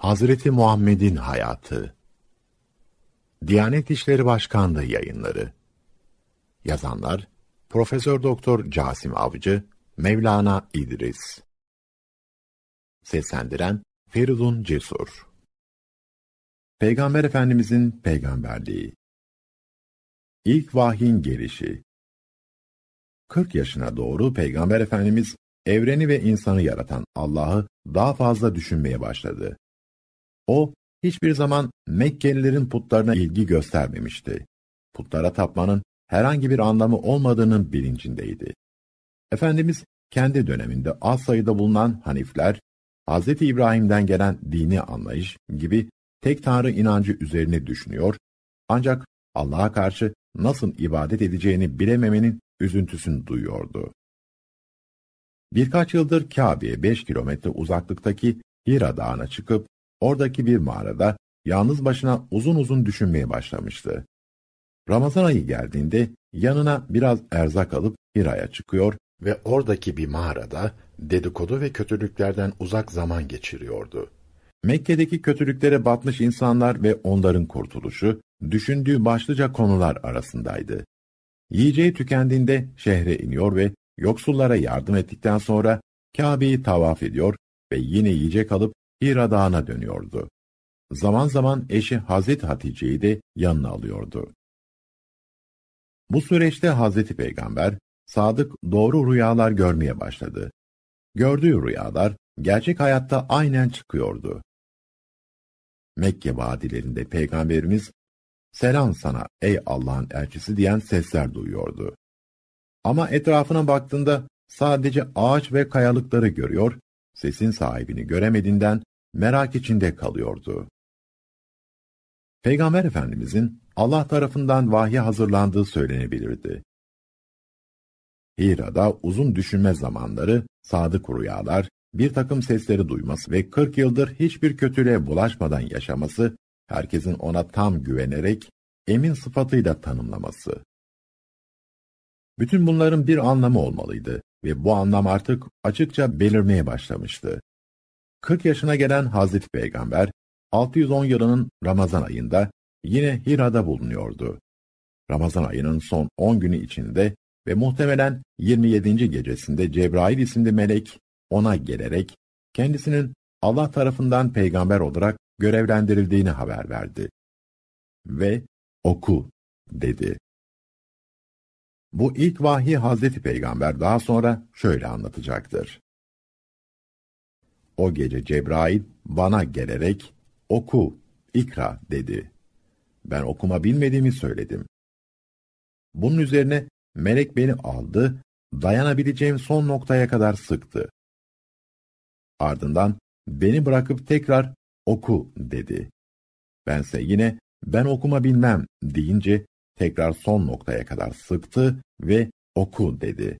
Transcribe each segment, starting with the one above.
Hazreti Muhammed'in hayatı. Diyanet İşleri Başkanlığı yayınları. Yazanlar Profesör Doktor Casim Avcı, Mevlana İdris. Seslendiren Feridun Cesur. Peygamber Efendimizin peygamberliği. İlk vahyin gelişi. 40 yaşına doğru Peygamber Efendimiz evreni ve insanı yaratan Allah'ı daha fazla düşünmeye başladı. O, hiçbir zaman Mekkelilerin putlarına ilgi göstermemişti. Putlara tapmanın herhangi bir anlamı olmadığının bilincindeydi. Efendimiz, kendi döneminde az sayıda bulunan Hanifler, Hz. İbrahim'den gelen dini anlayış gibi tek tanrı inancı üzerine düşünüyor, ancak Allah'a karşı nasıl ibadet edeceğini bilememenin üzüntüsünü duyuyordu. Birkaç yıldır Kabe'ye beş kilometre uzaklıktaki Hira Dağı'na çıkıp oradaki bir mağarada yalnız başına uzun uzun düşünmeye başlamıştı. Ramazan ayı geldiğinde yanına biraz erzak alıp Hira'ya çıkıyor ve oradaki bir mağarada dedikodu ve kötülüklerden uzak zaman geçiriyordu. Mekke'deki kötülüklere batmış insanlar ve onların kurtuluşu, düşündüğü başlıca konular arasındaydı. Yiyeceği tükendiğinde şehre iniyor ve yoksullara yardım ettikten sonra Kabe'yi tavaf ediyor ve yine yiyecek alıp Hira Dağı'na dönüyordu. Zaman zaman eşi Hazreti Hatice'yi de yanına alıyordu. Bu süreçte Hazreti Peygamber, sadık doğru rüyalar görmeye başladı. Gördüğü rüyalar, gerçek hayatta aynen çıkıyordu. Mekke vadilerinde Peygamberimiz, selam sana ey Allah'ın elçisi diyen sesler duyuyordu. Ama etrafına baktığında sadece ağaç ve kayalıkları görüyor, sesin sahibini göremediğinden merak içinde kalıyordu. Peygamber Efendimizin Allah tarafından vahye hazırlandığı söylenebilirdi. Hira'da uzun düşünme zamanları, sadık rüyalar, bir takım sesleri duyması ve 40 yıldır hiçbir kötülüğe bulaşmadan yaşaması, herkesin ona tam güvenerek, emin sıfatıyla tanımlaması. Bütün bunların bir anlamı olmalıydı ve bu anlam artık açıkça belirmeye başlamıştı. 40 yaşına gelen Hazreti Peygamber, 610 yılının Ramazan ayında yine Hira'da bulunuyordu. Ramazan ayının son 10 günü içinde ve muhtemelen 27. gecesinde Cebrail isimli melek ona gelerek kendisinin Allah tarafından peygamber olarak görevlendirildiğini haber verdi. Ve oku dedi. Bu ilk vahiy Hazreti Peygamber daha sonra şöyle anlatacaktır. O gece Cebrail bana gelerek oku, ikra dedi. Ben okuma bilmediğimi söyledim. Bunun üzerine melek beni aldı, dayanabileceğim son noktaya kadar sıktı. Ardından beni bırakıp tekrar oku dedi. Bense yine ben okuma bilmem deyince tekrar son noktaya kadar sıktı ve oku dedi.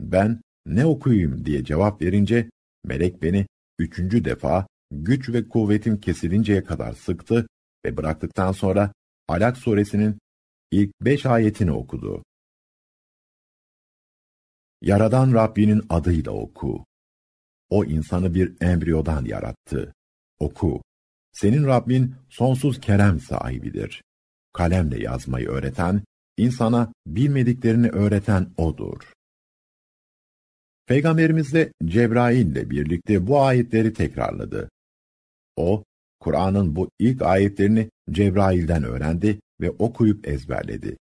Ben ne okuyayım diye cevap verince melek beni üçüncü defa güç ve kuvvetim kesilinceye kadar sıktı ve bıraktıktan sonra Alak suresinin ilk beş ayetini okudu. Yaradan Rabbinin adıyla oku. O insanı bir embriyodan yarattı. Oku. Senin Rabbin sonsuz kerem sahibidir. Kalemle yazmayı öğreten, insana bilmediklerini öğreten O'dur. Peygamberimiz de Cebrail ile birlikte bu ayetleri tekrarladı. O, Kur'an'ın bu ilk ayetlerini Cebrail'den öğrendi ve okuyup ezberledi.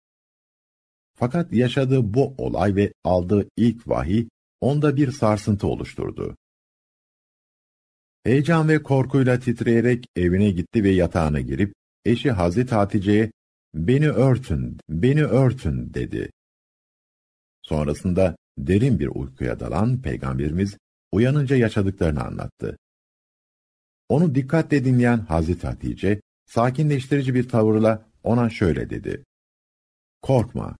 Fakat yaşadığı bu olay ve aldığı ilk vahiy onda bir sarsıntı oluşturdu. Heyecan ve korkuyla titreyerek evine gitti ve yatağına girip eşi Hazreti Hatice'ye "Beni örtün, beni örtün." dedi. Sonrasında derin bir uykuya dalan peygamberimiz uyanınca yaşadıklarını anlattı. Onu dikkatle dinleyen Hazreti Hatice sakinleştirici bir tavırla ona şöyle dedi. Korkma.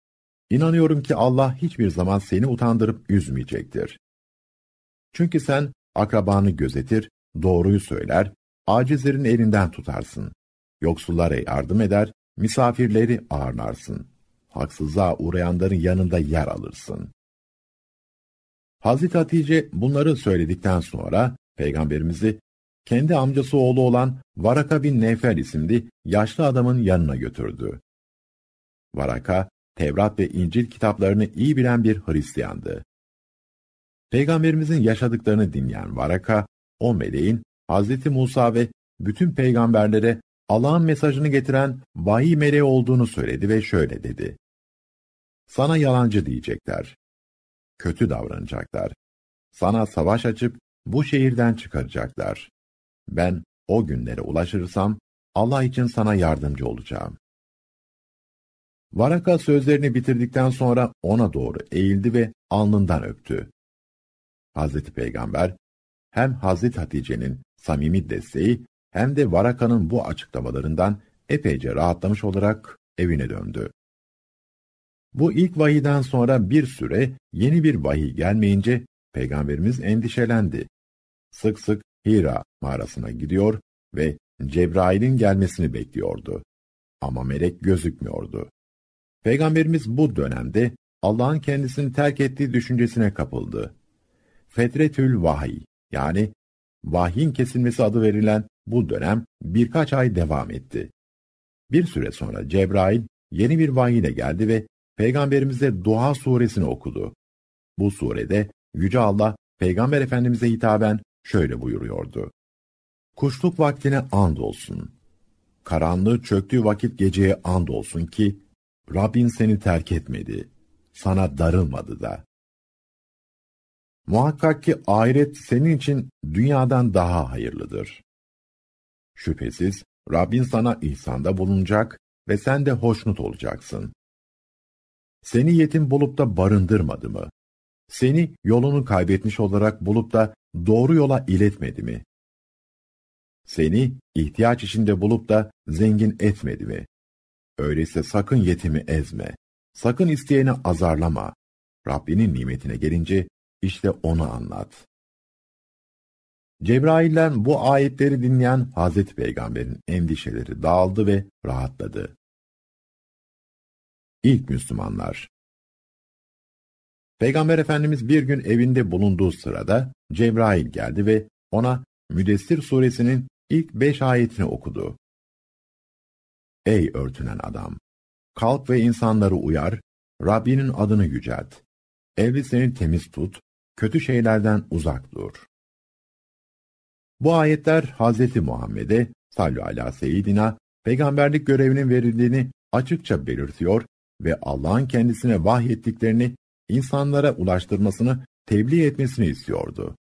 İnanıyorum ki Allah hiçbir zaman seni utandırıp üzmeyecektir. Çünkü sen akrabanı gözetir, doğruyu söyler, acizlerin elinden tutarsın. Yoksullara yardım eder, misafirleri ağırlarsın. Haksızlığa uğrayanların yanında yer alırsın. Hazreti Hatice bunları söyledikten sonra Peygamberimizi kendi amcası oğlu olan Varaka bin Nefel isimli yaşlı adamın yanına götürdü. Varaka, Tevrat ve İncil kitaplarını iyi bilen bir Hristiyandı. Peygamberimizin yaşadıklarını dinleyen Varaka, o meleğin Hazreti Musa ve bütün peygamberlere Allah'ın mesajını getiren vahiy meleği olduğunu söyledi ve şöyle dedi. Sana yalancı diyecekler. Kötü davranacaklar. Sana savaş açıp bu şehirden çıkaracaklar. Ben o günlere ulaşırsam Allah için sana yardımcı olacağım. Varaka sözlerini bitirdikten sonra ona doğru eğildi ve alnından öptü. Hazreti Peygamber hem Hazreti Hatice'nin samimi desteği hem de Varaka'nın bu açıklamalarından epeyce rahatlamış olarak evine döndü. Bu ilk vahiden sonra bir süre yeni bir vahiy gelmeyince Peygamberimiz endişelendi. Sık sık Hira mağarasına gidiyor ve Cebrail'in gelmesini bekliyordu. Ama melek gözükmüyordu. Peygamberimiz bu dönemde Allah'ın kendisini terk ettiği düşüncesine kapıldı. Fetretül Vahiy yani vahyin kesilmesi adı verilen bu dönem birkaç ay devam etti. Bir süre sonra Cebrail yeni bir vahiy ile geldi ve Peygamberimize Duha suresini okudu. Bu surede Yüce Allah Peygamber Efendimiz'e hitaben şöyle buyuruyordu. Kuşluk vaktine and olsun. Karanlığı çöktüğü vakit geceye and olsun ki Rabbin seni terk etmedi. Sana darılmadı da. Muhakkak ki ahiret senin için dünyadan daha hayırlıdır. Şüphesiz Rabbin sana ihsanda bulunacak ve sen de hoşnut olacaksın. Seni yetim bulup da barındırmadı mı? Seni yolunu kaybetmiş olarak bulup da doğru yola iletmedi mi? Seni ihtiyaç içinde bulup da zengin etmedi mi? Öyleyse sakın yetimi ezme. Sakın isteyeni azarlama. Rabbinin nimetine gelince işte onu anlat. Cebrail'den bu ayetleri dinleyen Hazreti Peygamber'in endişeleri dağıldı ve rahatladı. İlk Müslümanlar Peygamber Efendimiz bir gün evinde bulunduğu sırada Cebrail geldi ve ona Müdessir suresinin ilk beş ayetini okudu. Ey örtünen adam! Kalk ve insanları uyar, Rabbinin adını yücelt. Elbiseni temiz tut, kötü şeylerden uzak dur. Bu ayetler Hz. Muhammed'e sallu ala seyyidina peygamberlik görevinin verildiğini açıkça belirtiyor ve Allah'ın kendisine vahyettiklerini insanlara ulaştırmasını tebliğ etmesini istiyordu.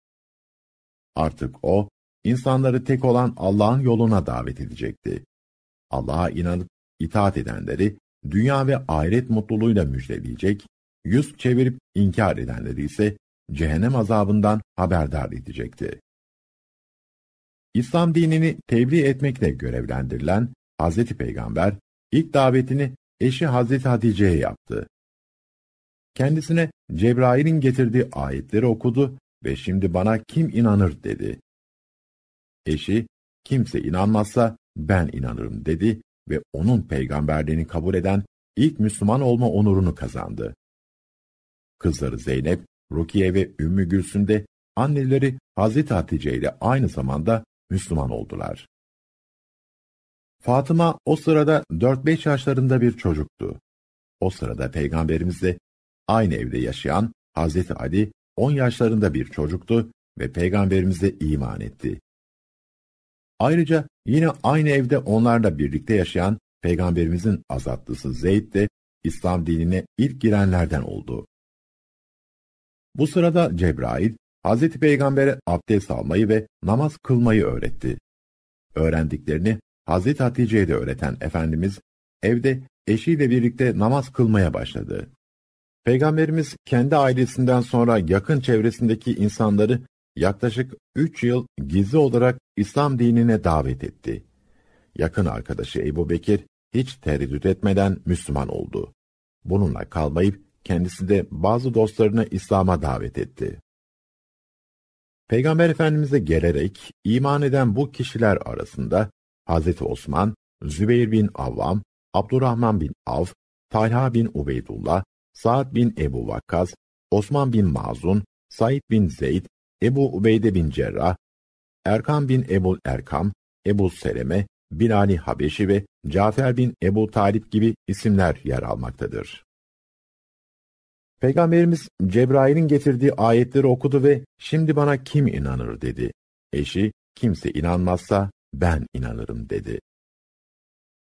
Artık o, insanları tek olan Allah'ın yoluna davet edecekti. Allah'a inanıp itaat edenleri dünya ve ahiret mutluluğuyla müjdeleyecek, yüz çevirip inkar edenleri ise cehennem azabından haberdar edecekti. İslam dinini tebliğ etmekle görevlendirilen Hz. Peygamber, ilk davetini eşi Hz. Hatice'ye yaptı. Kendisine Cebrail'in getirdiği ayetleri okudu ve şimdi bana kim inanır dedi. Eşi, kimse inanmazsa ben inanırım dedi ve onun peygamberliğini kabul eden ilk Müslüman olma onurunu kazandı. Kızları Zeynep, Rukiye ve Ümmü Gülsüm de anneleri Hazreti Hatice ile aynı zamanda Müslüman oldular. Fatıma o sırada 4-5 yaşlarında bir çocuktu. O sırada peygamberimizle aynı evde yaşayan Hazreti Ali 10 yaşlarında bir çocuktu ve peygamberimize iman etti. Ayrıca yine aynı evde onlarla birlikte yaşayan peygamberimizin azatlısı Zeyd de İslam dinine ilk girenlerden oldu. Bu sırada Cebrail, Hazreti Peygamber'e abdest almayı ve namaz kılmayı öğretti. Öğrendiklerini Hazreti Hatice'ye de öğreten Efendimiz, evde eşiyle birlikte namaz kılmaya başladı. Peygamberimiz kendi ailesinden sonra yakın çevresindeki insanları yaklaşık üç yıl gizli olarak İslam dinine davet etti. Yakın arkadaşı Ebu Bekir hiç tereddüt etmeden Müslüman oldu. Bununla kalmayıp kendisi de bazı dostlarını İslam'a davet etti. Peygamber Efendimiz'e gelerek iman eden bu kişiler arasında Hz. Osman, Zübeyir bin Avvam, Abdurrahman bin Av, Talha bin Ubeydullah, Sa'd bin Ebu Vakkas, Osman bin Mazun, Said bin Zeyd, Ebu Ubeyde bin Cerrah, Erkam bin Ebul Erkam, Ebu Seleme, Bilali Habeşi ve Cafer bin Ebu Talip gibi isimler yer almaktadır. Peygamberimiz Cebrail'in getirdiği ayetleri okudu ve şimdi bana kim inanır dedi. Eşi kimse inanmazsa ben inanırım dedi.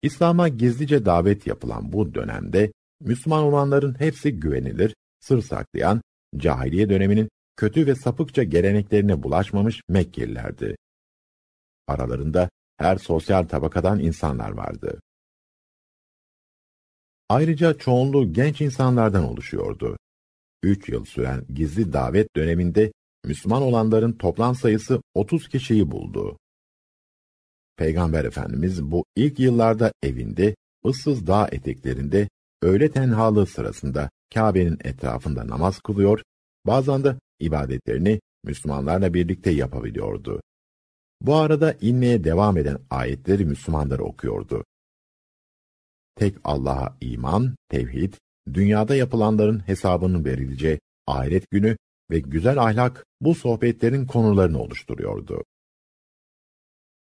İslam'a gizlice davet yapılan bu dönemde Müslüman olanların hepsi güvenilir, sır saklayan, cahiliye döneminin kötü ve sapıkça geleneklerine bulaşmamış Mekkelilerdi. Aralarında her sosyal tabakadan insanlar vardı. Ayrıca çoğunluğu genç insanlardan oluşuyordu. Üç yıl süren gizli davet döneminde Müslüman olanların toplam sayısı 30 kişiyi buldu. Peygamber Efendimiz bu ilk yıllarda evinde, ıssız dağ eteklerinde, öğle tenhalığı sırasında Kabe'nin etrafında namaz kılıyor, bazen de ibadetlerini Müslümanlarla birlikte yapabiliyordu. Bu arada inmeye devam eden ayetleri Müslümanlar okuyordu. Tek Allah'a iman, tevhid, dünyada yapılanların hesabının verileceği ahiret günü ve güzel ahlak bu sohbetlerin konularını oluşturuyordu.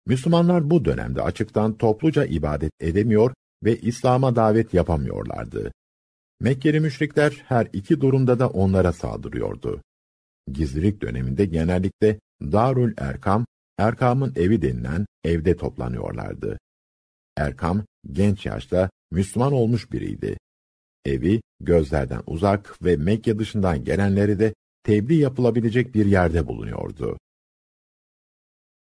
Müslümanlar bu dönemde açıktan topluca ibadet edemiyor ve İslam'a davet yapamıyorlardı. Mekkeli müşrikler her iki durumda da onlara saldırıyordu. Gizlilik döneminde genellikle Darül Erkam, Erkam'ın evi denilen evde toplanıyorlardı. Erkam, genç yaşta Müslüman olmuş biriydi. Evi, gözlerden uzak ve Mekke dışından gelenleri de tebliğ yapılabilecek bir yerde bulunuyordu.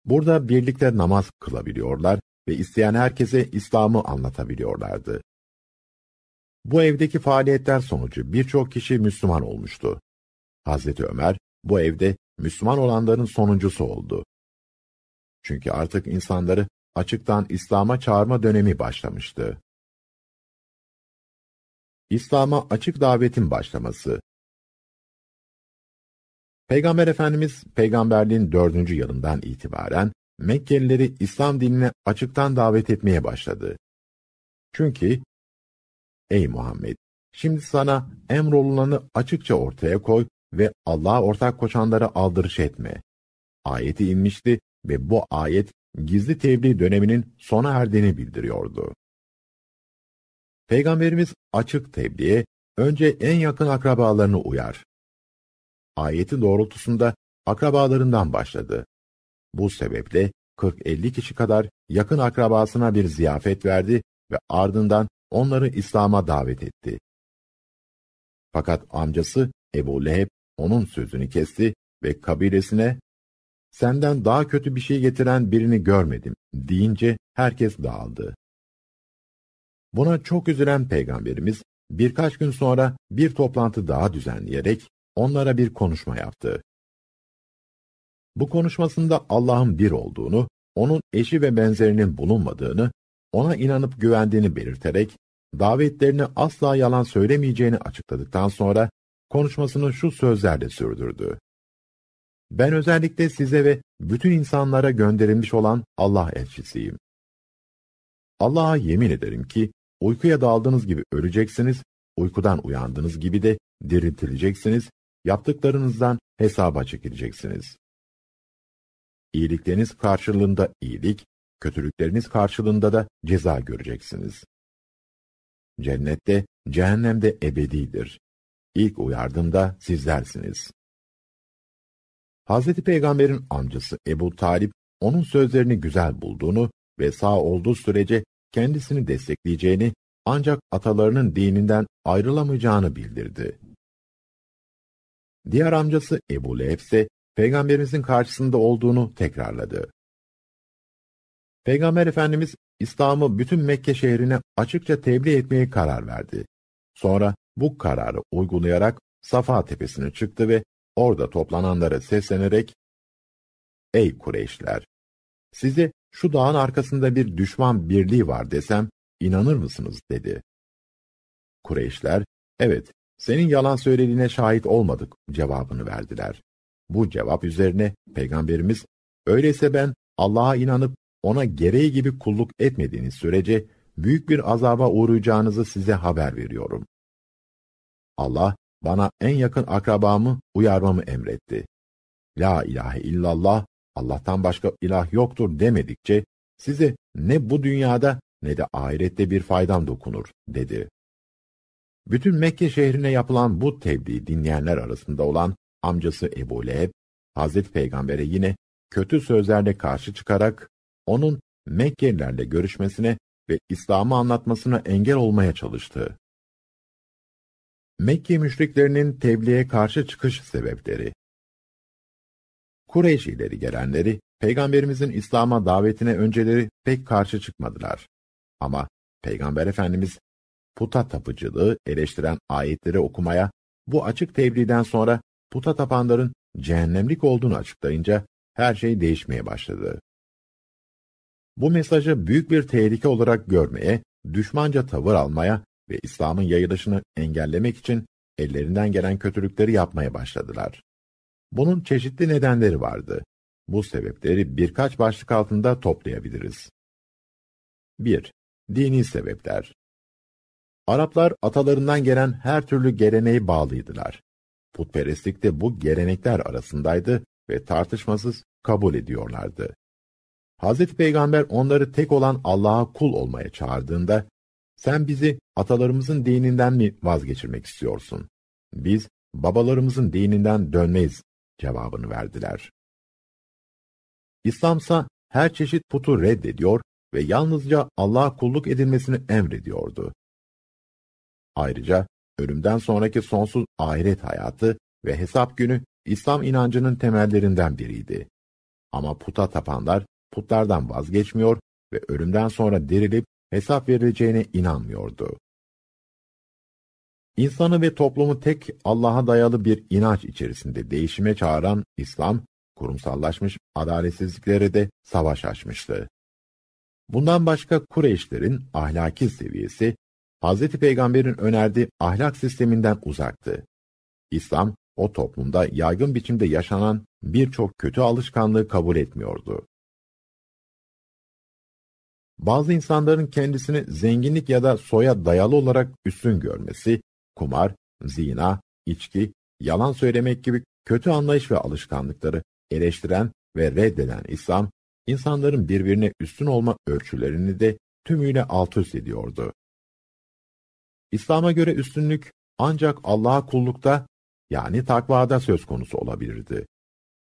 Burada birlikte namaz kılabiliyorlar ve isteyen herkese İslam'ı anlatabiliyorlardı. Bu evdeki faaliyetler sonucu birçok kişi Müslüman olmuştu. Hazreti Ömer, bu evde Müslüman olanların sonuncusu oldu. Çünkü artık insanları açıktan İslam'a çağırma dönemi başlamıştı. İslam'a açık davetin başlaması Peygamber Efendimiz, peygamberliğin dördüncü yılından itibaren Mekkelileri İslam dinine açıktan davet etmeye başladı. Çünkü, ey Muhammed, şimdi sana emrolunanı açıkça ortaya koy ve Allah'a ortak koşanlara aldırış etme. Ayeti inmişti ve bu ayet gizli tebliğ döneminin sona erdiğini bildiriyordu. Peygamberimiz açık tebliğe önce en yakın akrabalarını uyar. Ayetin doğrultusunda akrabalarından başladı. Bu sebeple 40-50 kişi kadar yakın akrabasına bir ziyafet verdi ve ardından onları İslam'a davet etti. Fakat amcası Ebu Leheb onun sözünü kesti ve kabilesine senden daha kötü bir şey getiren birini görmedim deyince herkes dağıldı. Buna çok üzülen peygamberimiz birkaç gün sonra bir toplantı daha düzenleyerek onlara bir konuşma yaptı. Bu konuşmasında Allah'ın bir olduğunu, onun eşi ve benzerinin bulunmadığını, ona inanıp güvendiğini belirterek, davetlerini asla yalan söylemeyeceğini açıkladıktan sonra, konuşmasını şu sözlerle sürdürdü. Ben özellikle size ve bütün insanlara gönderilmiş olan Allah elçisiyim. Allah'a yemin ederim ki, uykuya daldığınız gibi öleceksiniz, uykudan uyandığınız gibi de diriltileceksiniz, yaptıklarınızdan hesaba çekileceksiniz. İyilikleriniz karşılığında iyilik, kötülükleriniz karşılığında da ceza göreceksiniz. Cennette, cehennemde ebedidir. İlk uyardığımda sizlersiniz. Hazreti Peygamber'in amcası Ebu Talip, onun sözlerini güzel bulduğunu ve sağ olduğu sürece kendisini destekleyeceğini, ancak atalarının dininden ayrılamayacağını bildirdi. Diğer amcası Ebu Leheb ise Peygamberimizin karşısında olduğunu tekrarladı. Peygamber Efendimiz İslam'ı bütün Mekke şehrine açıkça tebliğ etmeye karar verdi. Sonra bu kararı uygulayarak Safa tepesine çıktı ve orada toplananlara seslenerek Ey Kureyşler! Size şu dağın arkasında bir düşman birliği var desem inanır mısınız dedi. Kureyşler, evet senin yalan söylediğine şahit olmadık cevabını verdiler. Bu cevap üzerine Peygamberimiz, öyleyse ben Allah'a inanıp ona gereği gibi kulluk etmediğiniz sürece büyük bir azaba uğrayacağınızı size haber veriyorum. Allah bana en yakın akrabamı uyarmamı emretti. La ilahe illallah Allah'tan başka ilah yoktur demedikçe, size ne bu dünyada ne de ahirette bir faydam dokunur, dedi. Bütün Mekke şehrine yapılan bu tebliği dinleyenler arasında olan amcası Ebu Leheb, Hazreti Peygamber'e yine kötü sözlerle karşı çıkarak, onun Mekkelilerle görüşmesine ve İslam'ı anlatmasına engel olmaya çalıştı. Mekke müşriklerinin tebliğe karşı çıkış sebepleri Kureyş ileri gelenleri, Peygamberimizin İslam'a davetine önceleri pek karşı çıkmadılar. Ama Peygamber Efendimiz puta tapıcılığı eleştiren ayetleri okumaya, bu açık tebliğden sonra puta tapanların cehennemlik olduğunu açıklayınca her şey değişmeye başladı. Bu mesajı büyük bir tehlike olarak görmeye, düşmanca tavır almaya ve İslam'ın yayılışını engellemek için ellerinden gelen kötülükleri yapmaya başladılar. Bunun çeşitli nedenleri vardı. Bu sebepleri birkaç başlık altında toplayabiliriz. 1. Dini sebepler Araplar atalarından gelen her türlü geleneğe bağlıydılar. Putperestlik de bu gelenekler arasındaydı ve tartışmasız kabul ediyorlardı. Hazreti Peygamber onları tek olan Allah'a kul olmaya çağırdığında, sen bizi atalarımızın dininden mi vazgeçirmek istiyorsun? Biz babalarımızın dininden dönmeyiz cevabını verdiler. İslamsa her çeşit putu reddediyor ve yalnızca Allah'a kulluk edilmesini emrediyordu. Ayrıca ölümden sonraki sonsuz ahiret hayatı ve hesap günü İslam inancının temellerinden biriydi. Ama puta tapanlar putlardan vazgeçmiyor ve ölümden sonra dirilip hesap verileceğine inanmıyordu. İnsanı ve toplumu tek Allah'a dayalı bir inanç içerisinde değişime çağıran İslam, kurumsallaşmış adaletsizliklere de savaş açmıştı. Bundan başka Kureyşlerin ahlaki seviyesi, Hz. Peygamber'in önerdiği ahlak sisteminden uzaktı. İslam, o toplumda yaygın biçimde yaşanan birçok kötü alışkanlığı kabul etmiyordu. Bazı insanların kendisini zenginlik ya da soya dayalı olarak üstün görmesi, kumar, zina, içki, yalan söylemek gibi kötü anlayış ve alışkanlıkları eleştiren ve reddeden İslam, insanların birbirine üstün olma ölçülerini de tümüyle alt üst ediyordu. İslam'a göre üstünlük ancak Allah'a kullukta yani takvada söz konusu olabilirdi.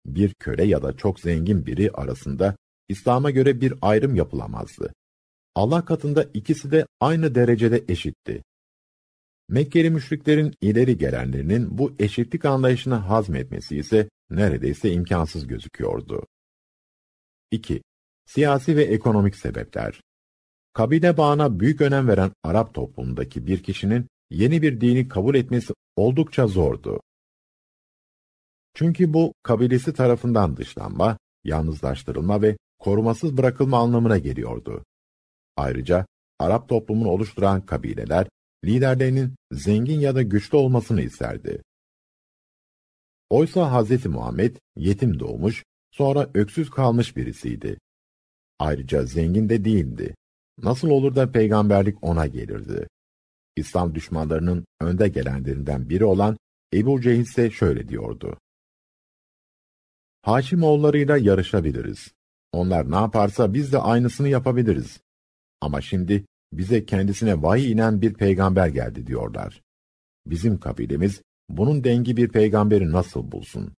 Bir köle ya da çok zengin biri arasında İslam'a göre bir ayrım yapılamazdı. Allah katında ikisi de aynı derecede eşitti. Mekkeli müşriklerin ileri gelenlerinin bu eşitlik anlayışını hazmetmesi ise neredeyse imkansız gözüküyordu. 2. Siyasi ve ekonomik sebepler Kabile bağına büyük önem veren Arap toplumundaki bir kişinin yeni bir dini kabul etmesi oldukça zordu. Çünkü bu kabilesi tarafından dışlanma, yalnızlaştırılma ve korumasız bırakılma anlamına geliyordu. Ayrıca Arap toplumunu oluşturan kabileler, liderlerinin zengin ya da güçlü olmasını isterdi. Oysa Hz. Muhammed yetim doğmuş, sonra öksüz kalmış birisiydi. Ayrıca zengin de değildi. Nasıl olur da peygamberlik ona gelirdi? İslam düşmanlarının önde gelenlerinden biri olan Ebu Cehil ise şöyle diyordu. Haşimoğullarıyla yarışabiliriz. Onlar ne yaparsa biz de aynısını yapabiliriz. Ama şimdi bize kendisine vahiy inen bir peygamber geldi diyorlar. Bizim kabilemiz bunun dengi bir peygamberi nasıl bulsun?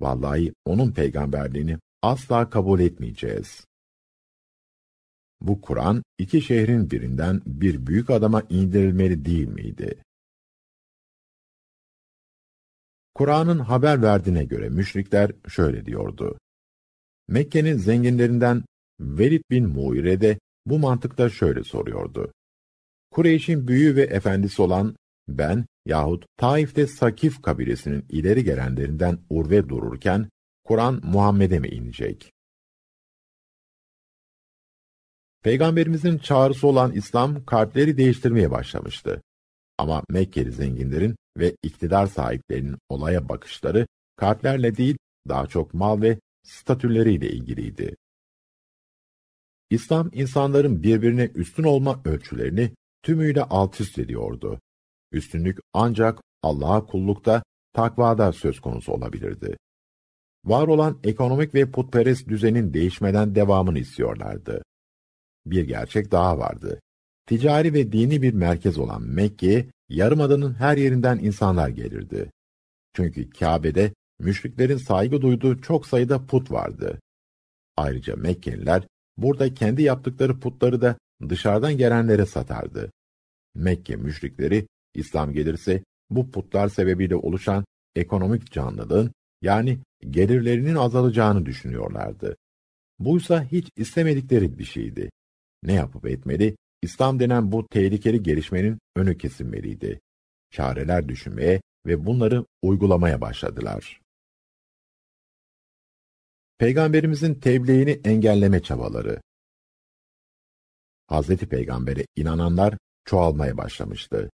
Vallahi onun peygamberliğini asla kabul etmeyeceğiz. Bu Kur'an iki şehrin birinden bir büyük adama indirilmeli değil miydi? Kur'an'ın haber verdiğine göre müşrikler şöyle diyordu. Mekke'nin zenginlerinden Velid bin Muire de bu mantıkta şöyle soruyordu. Kureyş'in büyüğü ve efendisi olan ben yahut Taif'te Sakif kabilesinin ileri gelenlerinden urve dururken, Kur'an Muhammed'e mi inecek? Peygamberimizin çağrısı olan İslam kalpleri değiştirmeye başlamıştı. Ama Mekkeli zenginlerin ve iktidar sahiplerinin olaya bakışları kalplerle değil daha çok mal ve statüleriyle ilgiliydi. İslam insanların birbirine üstün olma ölçülerini tümüyle alt üst ediyordu. Üstünlük ancak Allah'a kullukta, takvada söz konusu olabilirdi. var olan ekonomik ve putperest düzenin değişmeden devamını istiyorlardı. Bir gerçek daha vardı. Ticari ve dini bir merkez olan Mekke'ye yarımadanın her yerinden insanlar gelirdi. Çünkü Kabe'de müşriklerin saygı duyduğu çok sayıda put vardı. Ayrıca Mekkeliler burada kendi yaptıkları putları da dışarıdan gelenlere satardı. Mekke müşrikleri İslam gelirse bu putlar sebebiyle oluşan ekonomik canlılığın yani gelirlerinin azalacağını düşünüyorlardı. Buysa hiç istemedikleri bir şeydi. Ne yapıp etmeli? İslam denen bu tehlikeli gelişmenin önü kesilmeliydi. Çareler düşünmeye ve bunları uygulamaya başladılar. Peygamberimizin tebliğini engelleme çabaları Hazreti Peygamber'e inananlar çoğalmaya başlamıştı.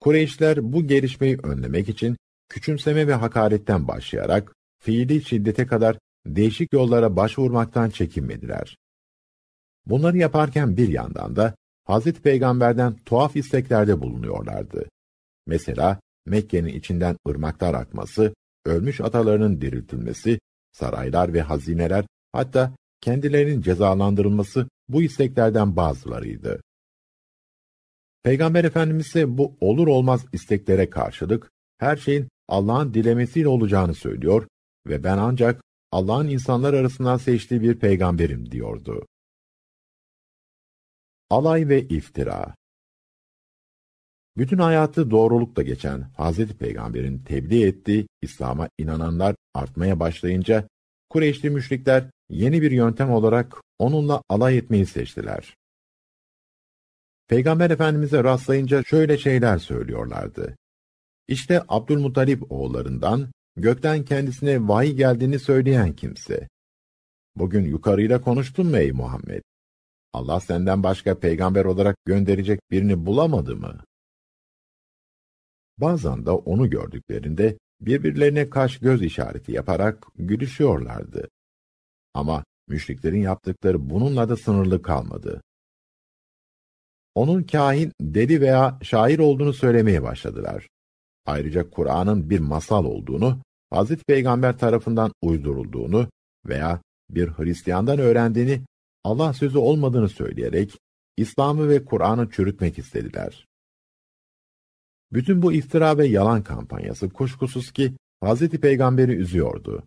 Kureyşler bu gelişmeyi önlemek için küçümseme ve hakaretten başlayarak fiili şiddete kadar değişik yollara başvurmaktan çekinmediler. Bunları yaparken bir yandan da Hazreti Peygamber'den tuhaf isteklerde bulunuyorlardı. Mesela Mekke'nin içinden ırmaklar akması, ölmüş atalarının diriltilmesi, saraylar ve hazineler, hatta kendilerinin cezalandırılması bu isteklerden bazılarıydı. Peygamber Efendimiz ise bu olur olmaz isteklere karşılık her şeyin Allah'ın dilemesiyle olacağını söylüyor ve ben ancak Allah'ın insanlar arasından seçtiği bir peygamberim diyordu. Alay ve iftira Bütün hayatı doğrulukla geçen Hazreti Peygamber'in tebliğ ettiği İslam'a inananlar artmaya başlayınca Kureyşli müşrikler yeni bir yöntem olarak onunla alay etmeyi seçtiler. Peygamber Efendimiz'e rastlayınca şöyle şeyler söylüyorlardı. İşte Abdülmuttalip oğullarından gökten kendisine vahiy geldiğini söyleyen kimse. Bugün yukarıyla konuştun mu ey Muhammed? Allah senden başka peygamber olarak gönderecek birini bulamadı mı? Bazen de onu gördüklerinde birbirlerine kaş göz işareti yaparak gülüşüyorlardı. Ama müşriklerin yaptıkları bununla da sınırlı kalmadı. Onun kahin, deli veya şair olduğunu söylemeye başladılar. Ayrıca Kur'an'ın bir masal olduğunu, Hazreti Peygamber tarafından uydurulduğunu veya bir Hristiyandan öğrendiğini, Allah sözü olmadığını söyleyerek İslam'ı ve Kur'an'ı çürütmek istediler. Bütün bu iftira ve yalan kampanyası kuşkusuz ki Hazreti Peygamber'i üzüyordu.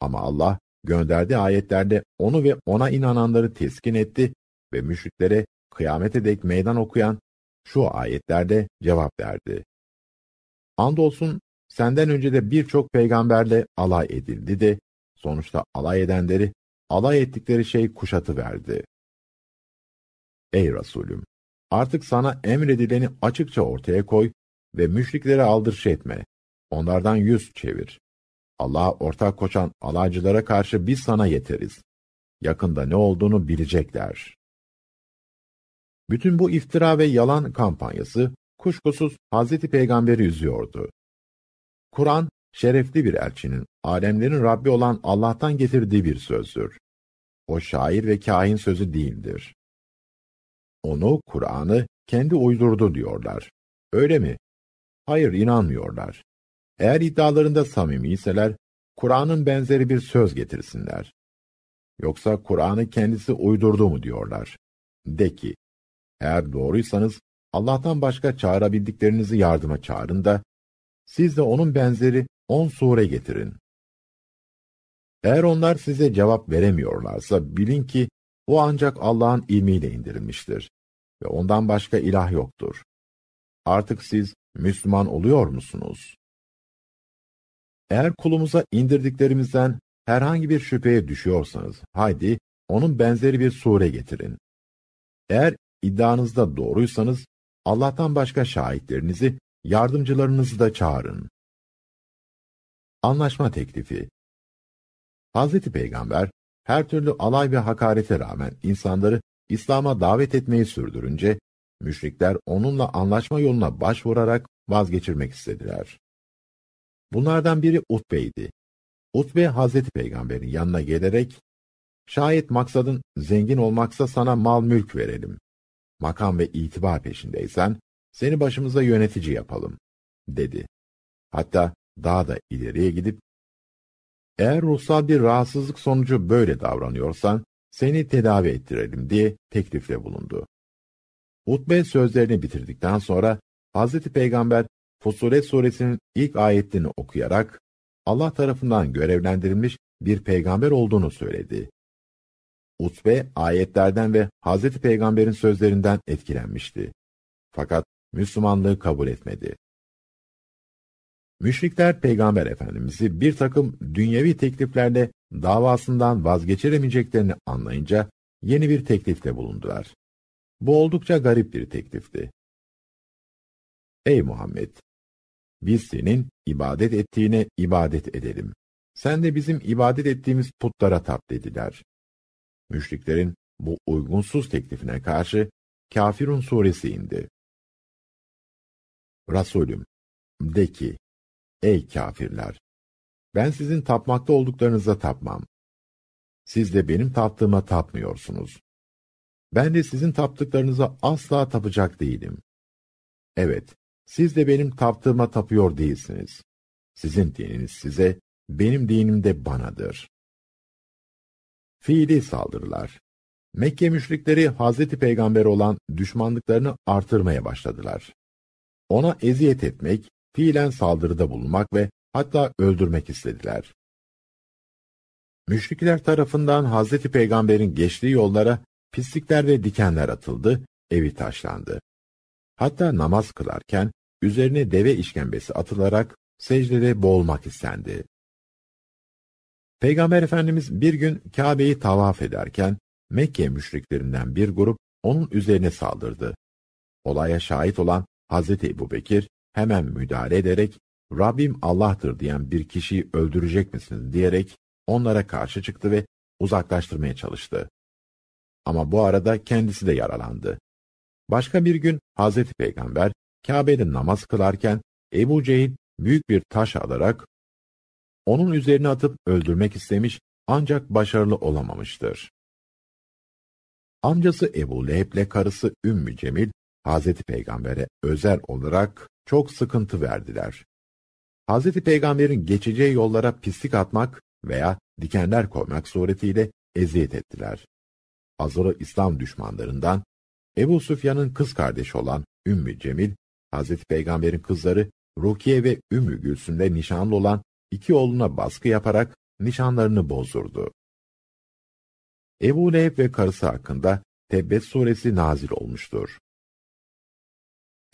Ama Allah gönderdiği ayetlerde onu ve ona inananları teskin etti ve müşriklere kıyamete dek meydan okuyan şu ayetlerde cevap verdi. Andolsun senden önce de birçok peygamberle alay edildi de sonuçta alay edenleri alay ettikleri şey kuşatı verdi. Ey Resulüm! Artık sana emredileni açıkça ortaya koy ve müşriklere aldırış etme. Onlardan yüz çevir. Allah'a ortak koşan alaycılara karşı biz sana yeteriz. Yakında ne olduğunu bilecekler. Bütün bu iftira ve yalan kampanyası kuşkusuz Hazreti Peygamber'i üzüyordu. Kur'an, şerefli bir elçinin, alemlerin Rabbi olan Allah'tan getirdiği bir sözdür. O şair ve kahin sözü değildir. Onu, Kur'an'ı kendi uydurdu diyorlar. Öyle mi? Hayır, inanmıyorlar. Eğer iddialarında samimiyseler, Kur'an'ın benzeri bir söz getirsinler. Yoksa Kur'an'ı kendisi uydurdu mu diyorlar. De ki, eğer doğruysanız Allah'tan başka çağırabildiklerinizi yardıma çağırın da siz de onun benzeri on sure getirin. Eğer onlar size cevap veremiyorlarsa bilin ki o ancak Allah'ın ilmiyle indirilmiştir ve ondan başka ilah yoktur. Artık siz Müslüman oluyor musunuz? Eğer kulumuza indirdiklerimizden herhangi bir şüpheye düşüyorsanız, haydi onun benzeri bir sure getirin. Eğer iddianızda doğruysanız, Allah'tan başka şahitlerinizi, yardımcılarınızı da çağırın. Anlaşma teklifi Hazreti Peygamber, her türlü alay ve hakarete rağmen insanları İslam'a davet etmeyi sürdürünce, müşrikler onunla anlaşma yoluna başvurarak vazgeçirmek istediler. Bunlardan biri Utbe'ydi. Utbe, Hazreti Peygamber'in yanına gelerek, şayet maksadın zengin olmaksa sana mal mülk verelim makam ve itibar peşindeysen, seni başımıza yönetici yapalım, dedi. Hatta daha da ileriye gidip, Eğer ruhsal bir rahatsızlık sonucu böyle davranıyorsan, seni tedavi ettirelim diye teklifle bulundu. Utbe sözlerini bitirdikten sonra Hazreti Peygamber Fusulet suresinin ilk ayetini okuyarak Allah tarafından görevlendirilmiş bir peygamber olduğunu söyledi. Utbe ayetlerden ve Hazreti Peygamber'in sözlerinden etkilenmişti. Fakat Müslümanlığı kabul etmedi. Müşrikler Peygamber Efendimiz'i bir takım dünyevi tekliflerle davasından vazgeçiremeyeceklerini anlayınca yeni bir teklifte bulundular. Bu oldukça garip bir teklifti. Ey Muhammed! Biz senin ibadet ettiğine ibadet edelim. Sen de bizim ibadet ettiğimiz putlara tap dediler. Müşriklerin bu uygunsuz teklifine karşı Kafirun suresi indi. Resulüm, de ki, ey kafirler! Ben sizin tapmakta olduklarınıza tapmam. Siz de benim taptığıma tapmıyorsunuz. Ben de sizin taptıklarınıza asla tapacak değilim. Evet, siz de benim taptığıma tapıyor değilsiniz. Sizin dininiz size, benim dinim de banadır. Fiili saldırılar Mekke müşrikleri Hazreti Peygamber olan düşmanlıklarını artırmaya başladılar. Ona eziyet etmek, fiilen saldırıda bulunmak ve hatta öldürmek istediler. Müşrikler tarafından Hazreti Peygamber'in geçtiği yollara pislikler ve dikenler atıldı, evi taşlandı. Hatta namaz kılarken üzerine deve işkembesi atılarak secdede boğulmak istendi. Peygamber Efendimiz bir gün Kabe'yi tavaf ederken Mekke müşriklerinden bir grup onun üzerine saldırdı. Olaya şahit olan Hazreti Ebu Bekir hemen müdahale ederek Rabbim Allah'tır diyen bir kişiyi öldürecek misiniz diyerek onlara karşı çıktı ve uzaklaştırmaya çalıştı. Ama bu arada kendisi de yaralandı. Başka bir gün Hazreti Peygamber Kabe'de namaz kılarken Ebu Cehil büyük bir taş alarak onun üzerine atıp öldürmek istemiş ancak başarılı olamamıştır. Amcası Ebu Leheb'le karısı Ümmü Cemil, Hazreti Peygamber'e özel olarak çok sıkıntı verdiler. Hazreti Peygamber'in geçeceği yollara pislik atmak veya dikenler koymak suretiyle eziyet ettiler. Azılı İslam düşmanlarından Ebu Süfyan'ın kız kardeşi olan Ümmü Cemil, Hazreti Peygamber'in kızları Rukiye ve Ümmü Gülsüm'le nişanlı olan iki oğluna baskı yaparak nişanlarını bozdurdu. Ebu Leheb ve karısı hakkında Tebbet suresi nazil olmuştur.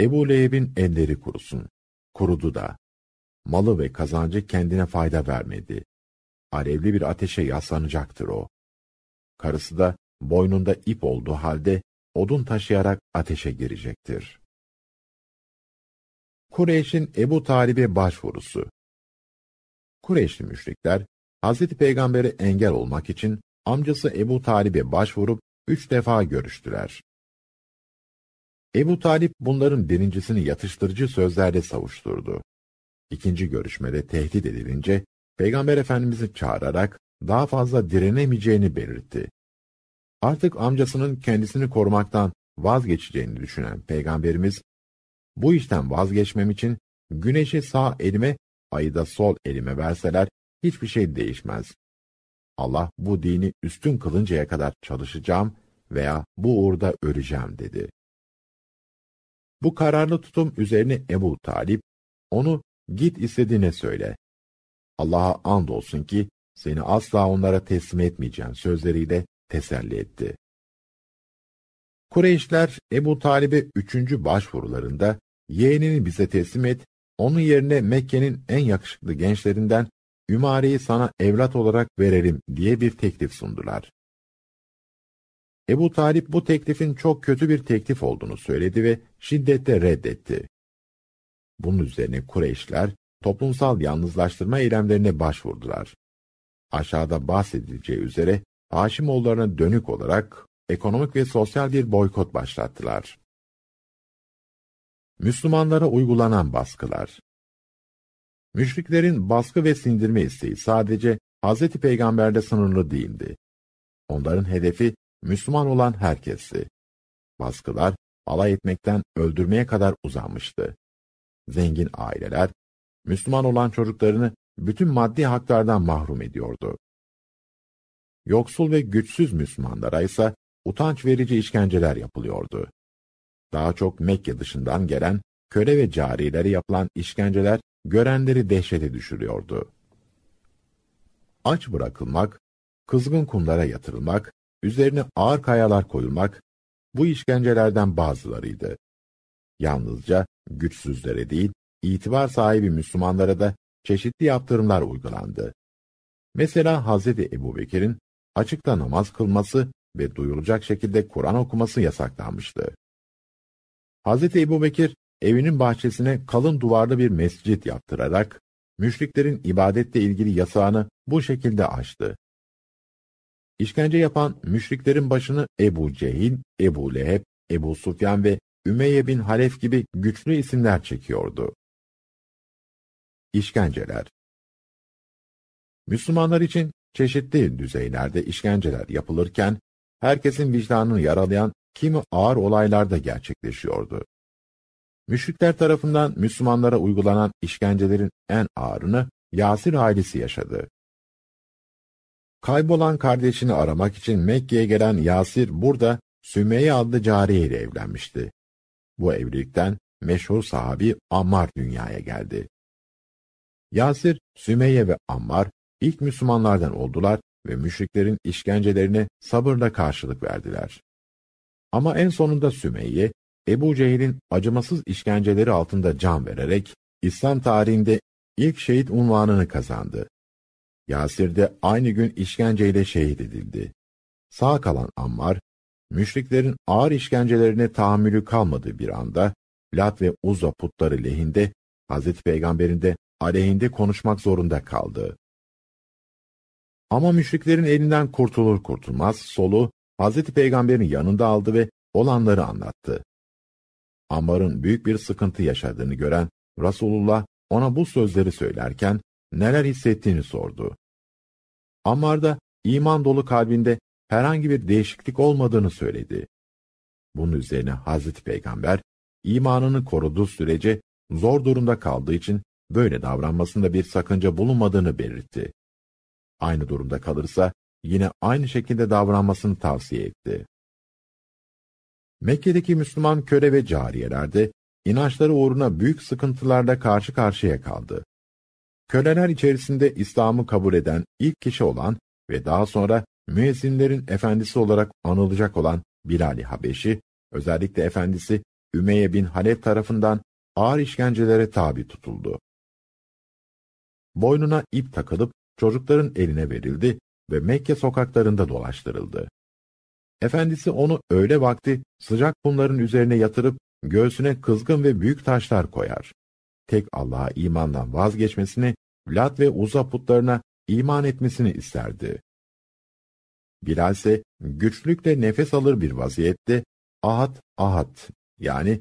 Ebu Leheb'in elleri kurusun. Kurudu da. Malı ve kazancı kendine fayda vermedi. Alevli bir ateşe yaslanacaktır o. Karısı da boynunda ip olduğu halde odun taşıyarak ateşe girecektir. Kureyş'in Ebu Talib'e başvurusu Kureyşli müşrikler, Hz. Peygamber'e engel olmak için amcası Ebu Talib'e başvurup üç defa görüştüler. Ebu Talip bunların birincisini yatıştırıcı sözlerle savuşturdu. İkinci görüşmede tehdit edilince, Peygamber Efendimiz'i çağırarak daha fazla direnemeyeceğini belirtti. Artık amcasının kendisini korumaktan vazgeçeceğini düşünen Peygamberimiz, bu işten vazgeçmem için güneşi sağ elime, ayı da sol elime verseler hiçbir şey değişmez. Allah bu dini üstün kılıncaya kadar çalışacağım veya bu uğurda öleceğim dedi. Bu kararlı tutum üzerine Ebu Talip, onu git istediğine söyle. Allah'a and olsun ki seni asla onlara teslim etmeyeceğim sözleriyle teselli etti. Kureyşler Ebu Talib'e üçüncü başvurularında yeğenini bize teslim et, onun yerine Mekke'nin en yakışıklı gençlerinden Ümare'yi sana evlat olarak verelim diye bir teklif sundular. Ebu Talip bu teklifin çok kötü bir teklif olduğunu söyledi ve şiddetle reddetti. Bunun üzerine Kureyşler toplumsal yalnızlaştırma eylemlerine başvurdular. Aşağıda bahsedileceği üzere Haşimoğullarına dönük olarak ekonomik ve sosyal bir boykot başlattılar. Müslümanlara uygulanan baskılar Müşriklerin baskı ve sindirme isteği sadece Hz. Peygamber'de sınırlı değildi. Onların hedefi Müslüman olan herkesti. Baskılar, alay etmekten öldürmeye kadar uzanmıştı. Zengin aileler, Müslüman olan çocuklarını bütün maddi haklardan mahrum ediyordu. Yoksul ve güçsüz Müslümanlara ise utanç verici işkenceler yapılıyordu. Daha çok Mekke dışından gelen köle ve carilere yapılan işkenceler görenleri dehşete düşürüyordu. Aç bırakılmak, kızgın kumlara yatırılmak, üzerine ağır kayalar koyulmak, bu işkencelerden bazılarıydı. Yalnızca güçsüzlere değil, itibar sahibi Müslümanlara da çeşitli yaptırımlar uygulandı. Mesela Hazreti Ebubekir'in açıkta namaz kılması ve duyulacak şekilde Kur'an okuması yasaklanmıştı. Hazreti Ebubekir evinin bahçesine kalın duvarlı bir mescit yaptırarak müşriklerin ibadetle ilgili yasağını bu şekilde açtı. İşkence yapan müşriklerin başını Ebu Cehil, Ebu Leheb, Ebu Sufyan ve Ümeyye bin Halef gibi güçlü isimler çekiyordu. İşkenceler Müslümanlar için çeşitli düzeylerde işkenceler yapılırken, herkesin vicdanını yaralayan kimi ağır olaylar da gerçekleşiyordu. Müşrikler tarafından Müslümanlara uygulanan işkencelerin en ağırını Yasir ailesi yaşadı. Kaybolan kardeşini aramak için Mekke'ye gelen Yasir burada Sümeyye adlı cariye ile evlenmişti. Bu evlilikten meşhur sahabi Ammar dünyaya geldi. Yasir, Sümeyye ve Ammar ilk Müslümanlardan oldular ve müşriklerin işkencelerine sabırla karşılık verdiler. Ama en sonunda Sümeyye, Ebu Cehil'in acımasız işkenceleri altında can vererek, İslam tarihinde ilk şehit unvanını kazandı. Yasir de aynı gün işkenceyle şehit edildi. Sağ kalan Ammar, müşriklerin ağır işkencelerine tahammülü kalmadığı bir anda, Lat ve Uzza putları lehinde, Hazreti Peygamber'in de aleyhinde konuşmak zorunda kaldı. Ama müşriklerin elinden kurtulur kurtulmaz solu Hazreti Peygamber'in yanında aldı ve olanları anlattı. Ammar'ın büyük bir sıkıntı yaşadığını gören Resulullah ona bu sözleri söylerken neler hissettiğini sordu. Ammar da iman dolu kalbinde herhangi bir değişiklik olmadığını söyledi. Bunun üzerine Hazreti Peygamber imanını koruduğu sürece zor durumda kaldığı için böyle davranmasında bir sakınca bulunmadığını belirtti. Aynı durumda kalırsa yine aynı şekilde davranmasını tavsiye etti. Mekke'deki Müslüman köle ve cariyeler de inançları uğruna büyük sıkıntılarla karşı karşıya kaldı. Köleler içerisinde İslam'ı kabul eden ilk kişi olan ve daha sonra müezzinlerin efendisi olarak anılacak olan Bilal-i Habeşi, özellikle efendisi Ümeyye bin Halef tarafından ağır işkencelere tabi tutuldu. Boynuna ip takılıp çocukların eline verildi ve Mekke sokaklarında dolaştırıldı. Efendisi onu öğle vakti sıcak kumların üzerine yatırıp göğsüne kızgın ve büyük taşlar koyar. Tek Allah'a imandan vazgeçmesini, Lat ve Uza putlarına iman etmesini isterdi. Bilal ise güçlükle nefes alır bir vaziyette ahad ahad yani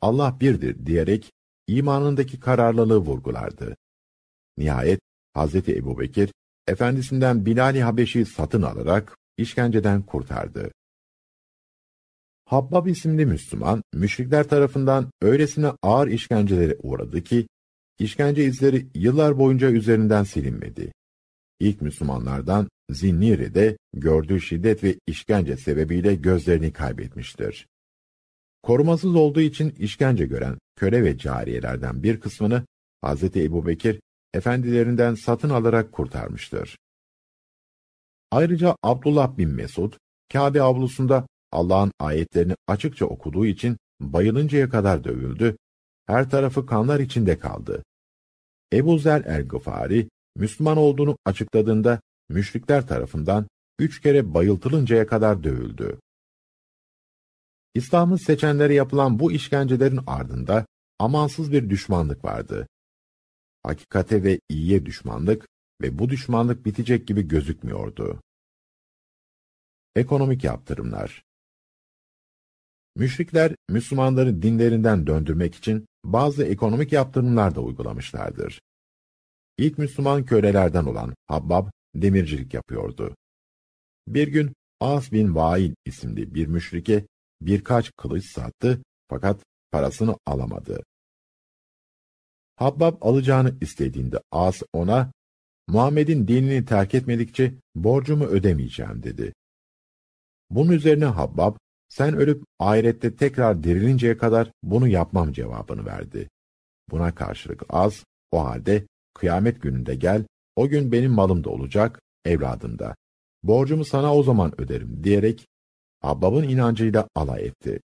Allah birdir diyerek imanındaki kararlılığı vurgulardı. Nihayet Hazreti Ebubekir efendisinden Bilal-i Habeşi satın alarak işkenceden kurtardı. Habbab isimli Müslüman, müşrikler tarafından öylesine ağır işkencelere uğradı ki, işkence izleri yıllar boyunca üzerinden silinmedi. İlk Müslümanlardan Zinniri de gördüğü şiddet ve işkence sebebiyle gözlerini kaybetmiştir. Korumasız olduğu için işkence gören köle ve cariyelerden bir kısmını Hz. Ebu Bekir efendilerinden satın alarak kurtarmıştır. Ayrıca Abdullah bin Mesud, Kabe avlusunda Allah'ın ayetlerini açıkça okuduğu için bayılıncaya kadar dövüldü, her tarafı kanlar içinde kaldı. Ebu Zer el-Gıfari, Müslüman olduğunu açıkladığında müşrikler tarafından üç kere bayıltılıncaya kadar dövüldü. İslam'ı seçenlere yapılan bu işkencelerin ardında amansız bir düşmanlık vardı. Hakikate ve iyiye düşmanlık ve bu düşmanlık bitecek gibi gözükmüyordu. Ekonomik yaptırımlar Müşrikler, Müslümanları dinlerinden döndürmek için bazı ekonomik yaptırımlar da uygulamışlardır. İlk Müslüman kölelerden olan Habbab, demircilik yapıyordu. Bir gün As bin Vail isimli bir müşrike birkaç kılıç sattı fakat parasını alamadı. Habbab alacağını istediğinde As ona Muhammed'in dinini terk etmedikçe borcumu ödemeyeceğim dedi. Bunun üzerine Habbab, sen ölüp ahirette tekrar dirilinceye kadar bunu yapmam cevabını verdi. Buna karşılık az, o halde kıyamet gününde gel, o gün benim malım da olacak, evladım da. Borcumu sana o zaman öderim diyerek Habbab'ın inancıyla alay etti.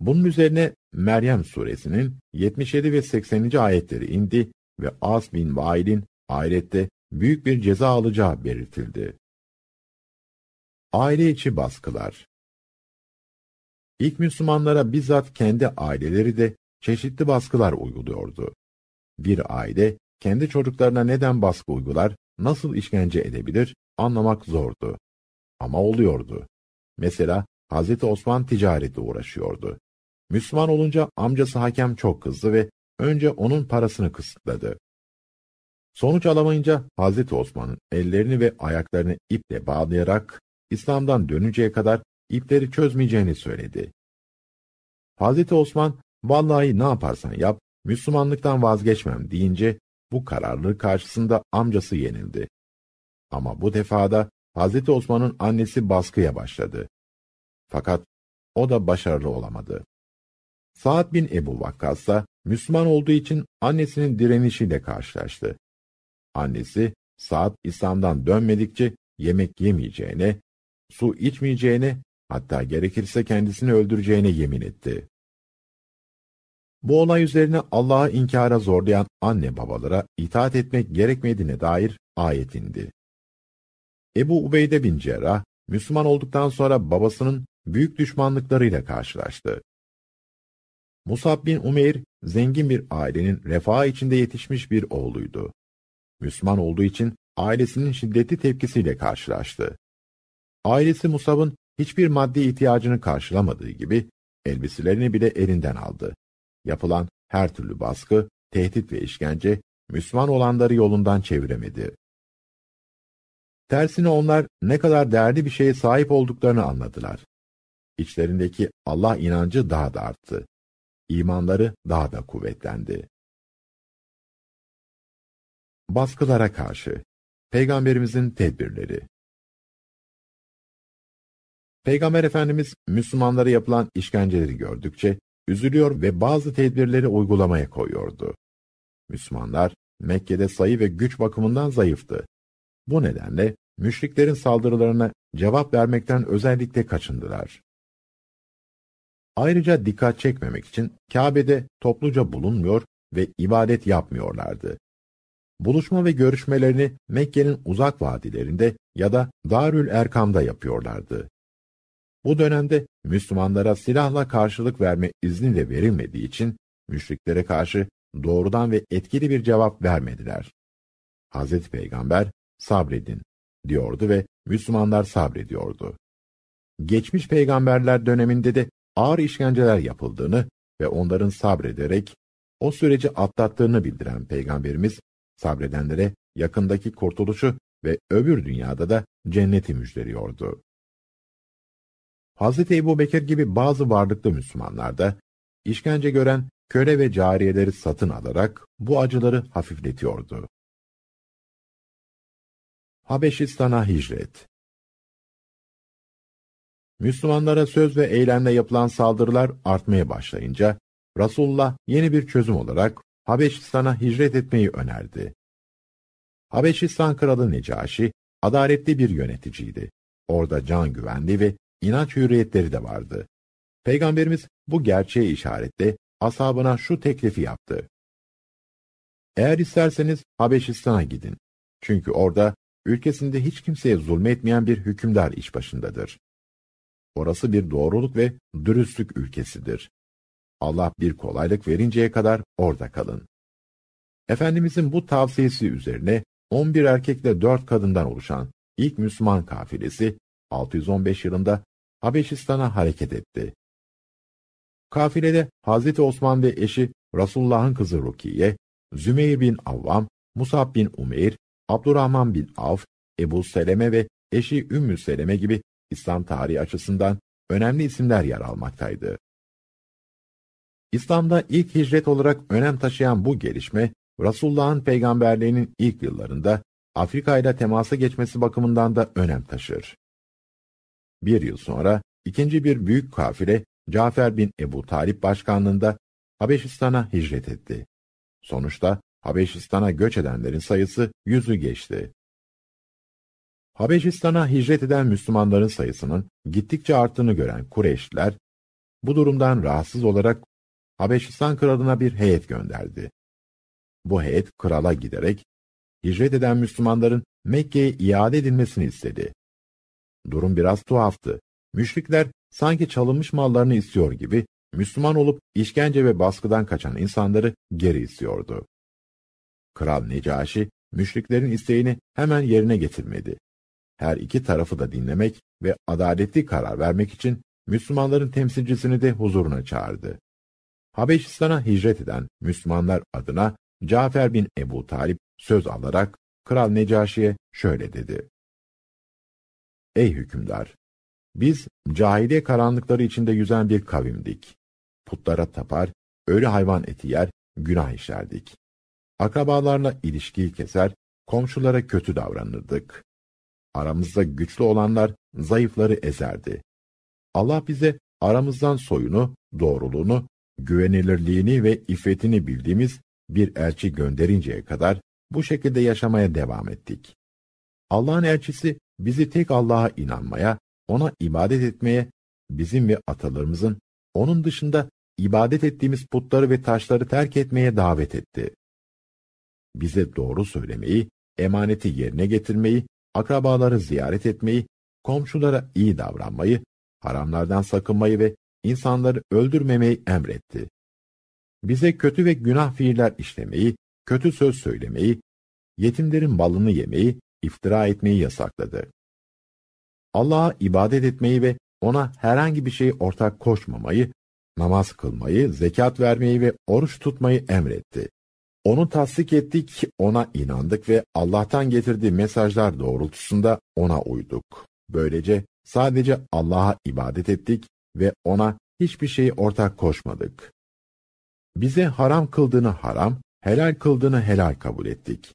Bunun üzerine Meryem suresinin 77 ve 80. ayetleri indi ve As bin Vail'in ahirette büyük bir ceza alacağı belirtildi. Aile içi baskılar İlk Müslümanlara bizzat kendi aileleri de çeşitli baskılar uyguluyordu. Bir aile kendi çocuklarına neden baskı uygular, nasıl işkence edebilir anlamak zordu. Ama oluyordu. Mesela Hazreti Osman ticarete uğraşıyordu. Müslüman olunca amcası hakem çok kızdı ve önce onun parasını kısıtladı. Sonuç alamayınca Hazreti Osman'ın ellerini ve ayaklarını iple bağlayarak İslam'dan dönünceye kadar ipleri çözmeyeceğini söyledi. Hazreti Osman, vallahi ne yaparsan yap, Müslümanlıktan vazgeçmem deyince bu kararlılık karşısında amcası yenildi. Ama bu defada Hazreti Osman'ın annesi baskıya başladı. Fakat o da başarılı olamadı. Saad bin Ebu Vakkas da Müslüman olduğu için annesinin direnişiyle karşılaştı. Annesi, Saad İslam'dan dönmedikçe yemek yemeyeceğine, su içmeyeceğine, hatta gerekirse kendisini öldüreceğine yemin etti. Bu olay üzerine Allah'a inkara zorlayan anne babalara itaat etmek gerekmediğine dair ayet indi. Ebu Ubeyde bin Cerrah, Müslüman olduktan sonra babasının büyük düşmanlıklarıyla karşılaştı. Musab bin Umeyr, zengin bir ailenin refah içinde yetişmiş bir oğluydu. Müslüman olduğu için ailesinin şiddetli tepkisiyle karşılaştı. Ailesi Musab'ın hiçbir maddi ihtiyacını karşılamadığı gibi, elbiselerini bile elinden aldı. Yapılan her türlü baskı, tehdit ve işkence, Müslüman olanları yolundan çeviremedi. Tersine onlar ne kadar değerli bir şeye sahip olduklarını anladılar. İçlerindeki Allah inancı daha da arttı. İmanları daha da kuvvetlendi. Baskılara karşı Peygamberimizin tedbirleri Peygamber Efendimiz Müslümanlara yapılan işkenceleri gördükçe üzülüyor ve bazı tedbirleri uygulamaya koyuyordu. Müslümanlar Mekke'de sayı ve güç bakımından zayıftı. Bu nedenle müşriklerin saldırılarına cevap vermekten özellikle kaçındılar. Ayrıca dikkat çekmemek için Kabe'de topluca bulunmuyor ve ibadet yapmıyorlardı. Buluşma ve görüşmelerini Mekke'nin uzak vadilerinde ya da Darül Erkam'da yapıyorlardı. Bu dönemde Müslümanlara silahla karşılık verme izni de verilmediği için müşriklere karşı doğrudan ve etkili bir cevap vermediler. Hazreti Peygamber sabredin diyordu ve Müslümanlar sabrediyordu. Geçmiş peygamberler döneminde de ağır işkenceler yapıldığını ve onların sabrederek o süreci atlattığını bildiren peygamberimiz sabredenlere yakındaki kurtuluşu ve öbür dünyada da cenneti müjdeliyordu. Hz. Ebu Bekir gibi bazı varlıklı Müslümanlar da işkence gören köle ve cariyeleri satın alarak bu acıları hafifletiyordu. Habeşistan'a hicret Müslümanlara söz ve eylemle yapılan saldırılar artmaya başlayınca, Resulullah yeni bir çözüm olarak Habeşistan'a hicret etmeyi önerdi. Habeşistan kralı Necaşi, adaletli bir yöneticiydi. Orada can güvenli ve inanç hürriyetleri de vardı. Peygamberimiz bu gerçeğe işaretle ashabına şu teklifi yaptı. Eğer isterseniz Habeşistan'a gidin. Çünkü orada ülkesinde hiç kimseye zulmetmeyen bir hükümdar iş başındadır. Orası bir doğruluk ve dürüstlük ülkesidir. Allah bir kolaylık verinceye kadar orada kalın. Efendimizin bu tavsiyesi üzerine 11 erkekle 4 kadından oluşan ilk Müslüman kafilesi 615 yılında Habeşistan'a hareket etti. Kafilede Hazreti Osman ve eşi Resulullah'ın kızı Rukiye, Zümeyr bin Avvam, Musab bin Umeyr, Abdurrahman bin Avf, Ebu Seleme ve eşi Ümmü Seleme gibi İslam tarihi açısından önemli isimler yer almaktaydı. İslam'da ilk hicret olarak önem taşıyan bu gelişme, Resulullah'ın peygamberliğinin ilk yıllarında Afrika ile temasa geçmesi bakımından da önem taşır. Bir yıl sonra ikinci bir büyük kafile Cafer bin Ebu Talip başkanlığında Habeşistan'a hicret etti. Sonuçta Habeşistan'a göç edenlerin sayısı yüzü geçti. Habeşistan'a hicret eden Müslümanların sayısının gittikçe arttığını gören Kureyşliler, bu durumdan rahatsız olarak Habeşistan kralına bir heyet gönderdi. Bu heyet krala giderek, hicret eden Müslümanların Mekke'ye iade edilmesini istedi. Durum biraz tuhaftı. Müşrikler sanki çalınmış mallarını istiyor gibi, Müslüman olup işkence ve baskıdan kaçan insanları geri istiyordu. Kral Necaşi, müşriklerin isteğini hemen yerine getirmedi. Her iki tarafı da dinlemek ve adaletli karar vermek için Müslümanların temsilcisini de huzuruna çağırdı. Habeşistan'a hicret eden Müslümanlar adına Cafer bin Ebu Talip söz alarak Kral Necaşi'ye şöyle dedi. Ey hükümdar! Biz cahiliye karanlıkları içinde yüzen bir kavimdik. Putlara tapar, ölü hayvan eti yer, günah işlerdik. Akrabalarla ilişkiyi keser, komşulara kötü davranırdık. Aramızda güçlü olanlar zayıfları ezerdi. Allah bize aramızdan soyunu, doğruluğunu, güvenilirliğini ve iffetini bildiğimiz bir elçi gönderinceye kadar bu şekilde yaşamaya devam ettik. Allah'ın elçisi bizi tek Allah'a inanmaya, ona ibadet etmeye, bizim ve atalarımızın onun dışında ibadet ettiğimiz putları ve taşları terk etmeye davet etti. Bize doğru söylemeyi, emaneti yerine getirmeyi, akrabaları ziyaret etmeyi, komşulara iyi davranmayı, haramlardan sakınmayı ve insanları öldürmemeyi emretti. Bize kötü ve günah fiiller işlemeyi, kötü söz söylemeyi, yetimlerin malını yemeyi, iftira etmeyi yasakladı. Allah'a ibadet etmeyi ve ona herhangi bir şey ortak koşmamayı, namaz kılmayı, zekat vermeyi ve oruç tutmayı emretti. Onu tasdik ettik, ona inandık ve Allah'tan getirdiği mesajlar doğrultusunda ona uyduk. Böylece sadece Allah'a ibadet ettik ve ona hiçbir şeyi ortak koşmadık. Bize haram kıldığını haram, helal kıldığını helal kabul ettik.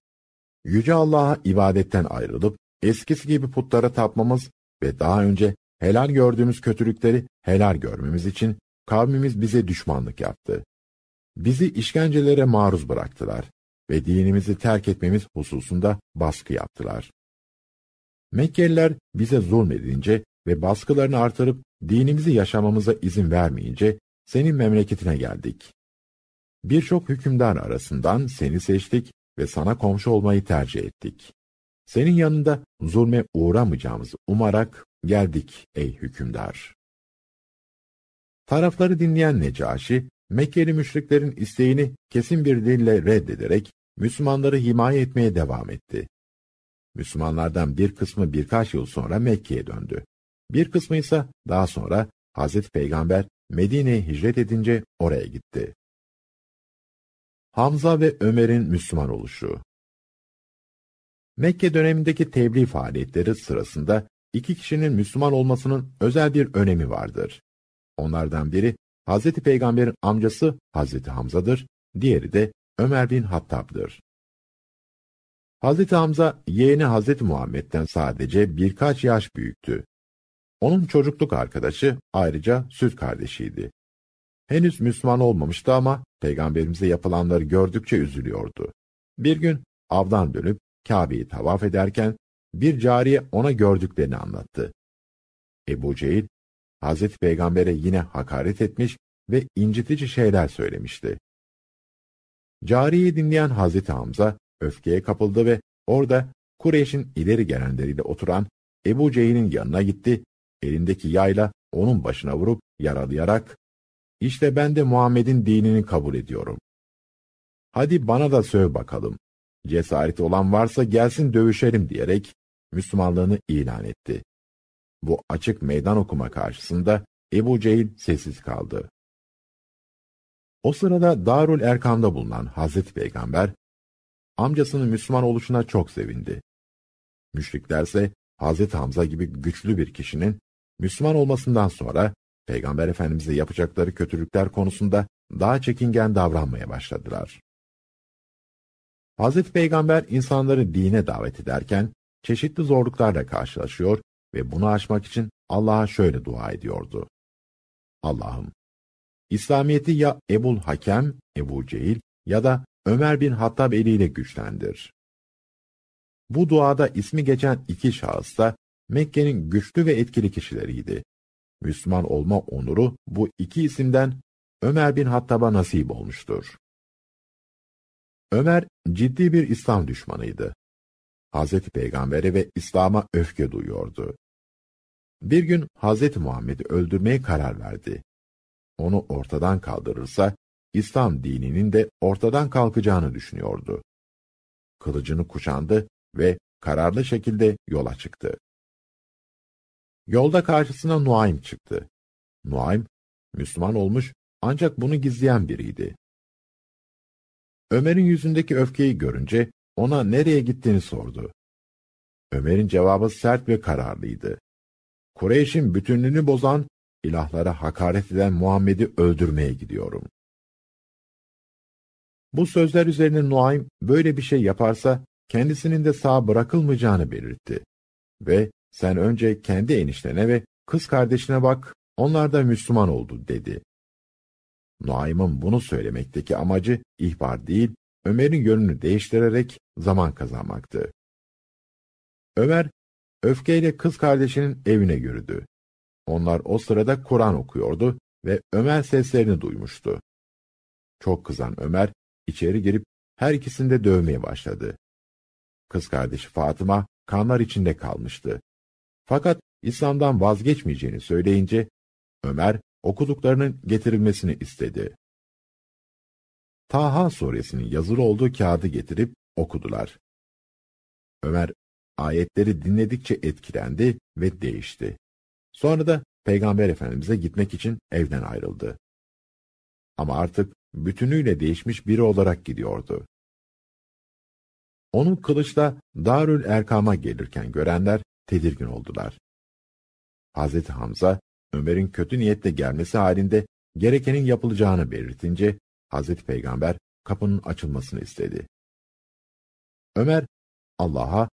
Yüce Allah'a ibadetten ayrılıp eskisi gibi putlara tapmamız ve daha önce helal gördüğümüz kötülükleri helal görmemiz için kavmimiz bize düşmanlık yaptı. Bizi işkencelere maruz bıraktılar ve dinimizi terk etmemiz hususunda baskı yaptılar. Mekkeliler bize zulmedince ve baskılarını artırıp dinimizi yaşamamıza izin vermeyince senin memleketine geldik. Birçok hükümdar arasından seni seçtik ve sana komşu olmayı tercih ettik. Senin yanında zulme uğramayacağımızı umarak geldik ey hükümdar. Tarafları dinleyen Necaşi, Mekkeli müşriklerin isteğini kesin bir dille reddederek Müslümanları himaye etmeye devam etti. Müslümanlardan bir kısmı birkaç yıl sonra Mekke'ye döndü. Bir kısmı ise daha sonra Hazreti Peygamber Medine'ye hicret edince oraya gitti. Hamza ve Ömer'in Müslüman oluşu Mekke dönemindeki tebliğ faaliyetleri sırasında iki kişinin Müslüman olmasının özel bir önemi vardır. Onlardan biri Hazreti Peygamber'in amcası Hazreti Hamza'dır, diğeri de Ömer bin Hattab'dır. Hazreti Hamza yeğeni Hazreti Muhammed'den sadece birkaç yaş büyüktü. Onun çocukluk arkadaşı ayrıca süt kardeşiydi. Henüz Müslüman olmamıştı ama peygamberimize yapılanları gördükçe üzülüyordu. Bir gün avdan dönüp Kabe'yi tavaf ederken bir cariye ona gördüklerini anlattı. Ebu Cehil, Hazreti Peygamber'e yine hakaret etmiş ve incitici şeyler söylemişti. Cariyeyi dinleyen Hazreti Hamza öfkeye kapıldı ve orada Kureyş'in ileri gelenleriyle oturan Ebu Cehil'in yanına gitti, elindeki yayla onun başına vurup yaralayarak işte ben de Muhammed'in dinini kabul ediyorum. Hadi bana da söv bakalım. Cesareti olan varsa gelsin dövüşelim diyerek Müslümanlığını ilan etti. Bu açık meydan okuma karşısında Ebu Cehil sessiz kaldı. O sırada Darul Erkam'da bulunan Hazreti Peygamber, amcasının Müslüman oluşuna çok sevindi. Müşriklerse Hazreti Hamza gibi güçlü bir kişinin Müslüman olmasından sonra Peygamber Efendimiz'e yapacakları kötülükler konusunda daha çekingen davranmaya başladılar. Hazreti Peygamber insanları dine davet ederken çeşitli zorluklarla karşılaşıyor ve bunu aşmak için Allah'a şöyle dua ediyordu. Allah'ım, İslamiyet'i ya Ebul Hakem, Ebu Cehil ya da Ömer bin Hattab eliyle güçlendir. Bu duada ismi geçen iki şahıs da Mekke'nin güçlü ve etkili kişileriydi. Müslüman olma onuru bu iki isimden Ömer bin Hattab'a nasip olmuştur. Ömer ciddi bir İslam düşmanıydı. Hazreti Peygamber'e ve İslam'a öfke duyuyordu. Bir gün Hazreti Muhammed'i öldürmeye karar verdi. Onu ortadan kaldırırsa, İslam dininin de ortadan kalkacağını düşünüyordu. Kılıcını kuşandı ve kararlı şekilde yola çıktı. Yolda karşısına Nuaym çıktı. Nuaym, Müslüman olmuş ancak bunu gizleyen biriydi. Ömer'in yüzündeki öfkeyi görünce ona nereye gittiğini sordu. Ömer'in cevabı sert ve kararlıydı. Kureyş'in bütünlüğünü bozan, ilahlara hakaret eden Muhammed'i öldürmeye gidiyorum. Bu sözler üzerine Nuaym böyle bir şey yaparsa kendisinin de sağ bırakılmayacağını belirtti. Ve sen önce kendi eniştene ve kız kardeşine bak, onlar da Müslüman oldu dedi. Nuaym'ın bunu söylemekteki amacı ihbar değil, Ömer'in yönünü değiştirerek zaman kazanmaktı. Ömer, öfkeyle kız kardeşinin evine yürüdü. Onlar o sırada Kur'an okuyordu ve Ömer seslerini duymuştu. Çok kızan Ömer, içeri girip her ikisini de dövmeye başladı. Kız kardeşi Fatıma kanlar içinde kalmıştı. Fakat İslam'dan vazgeçmeyeceğini söyleyince Ömer okuduklarının getirilmesini istedi. Taha suresinin yazılı olduğu kağıdı getirip okudular. Ömer ayetleri dinledikçe etkilendi ve değişti. Sonra da Peygamber Efendimiz'e gitmek için evden ayrıldı. Ama artık bütünüyle değişmiş biri olarak gidiyordu. Onu kılıçla Darül Erkam'a gelirken görenler tedirgin oldular. Hazreti Hamza, Ömer'in kötü niyetle gelmesi halinde gerekenin yapılacağını belirtince, Hazreti Peygamber kapının açılmasını istedi. Ömer, Allah'a,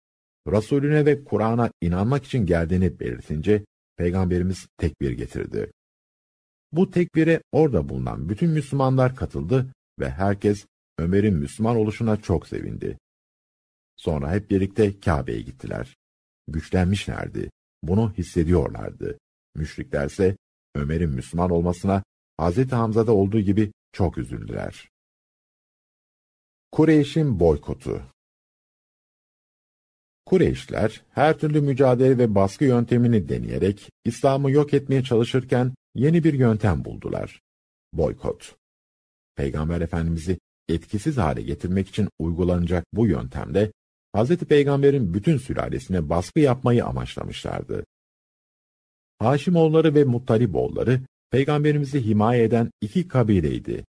Resulüne ve Kur'an'a inanmak için geldiğini belirtince, Peygamberimiz tekbir getirdi. Bu tekbire orada bulunan bütün Müslümanlar katıldı ve herkes Ömer'in Müslüman oluşuna çok sevindi. Sonra hep birlikte Kabe'ye gittiler. Güçlenmişlerdi. Bunu hissediyorlardı. Müşriklerse Ömer'in Müslüman olmasına Hz. Hamza'da olduğu gibi çok üzüldüler. Kureyş'in boykotu Kureyşler her türlü mücadele ve baskı yöntemini deneyerek İslam'ı yok etmeye çalışırken yeni bir yöntem buldular. Boykot. Peygamber Efendimiz'i etkisiz hale getirmek için uygulanacak bu yöntemde Hz. Peygamber'in bütün sülalesine baskı yapmayı amaçlamışlardı. Haşimoğulları ve Muttaliboğulları Peygamberimizi himaye eden iki kabileydi.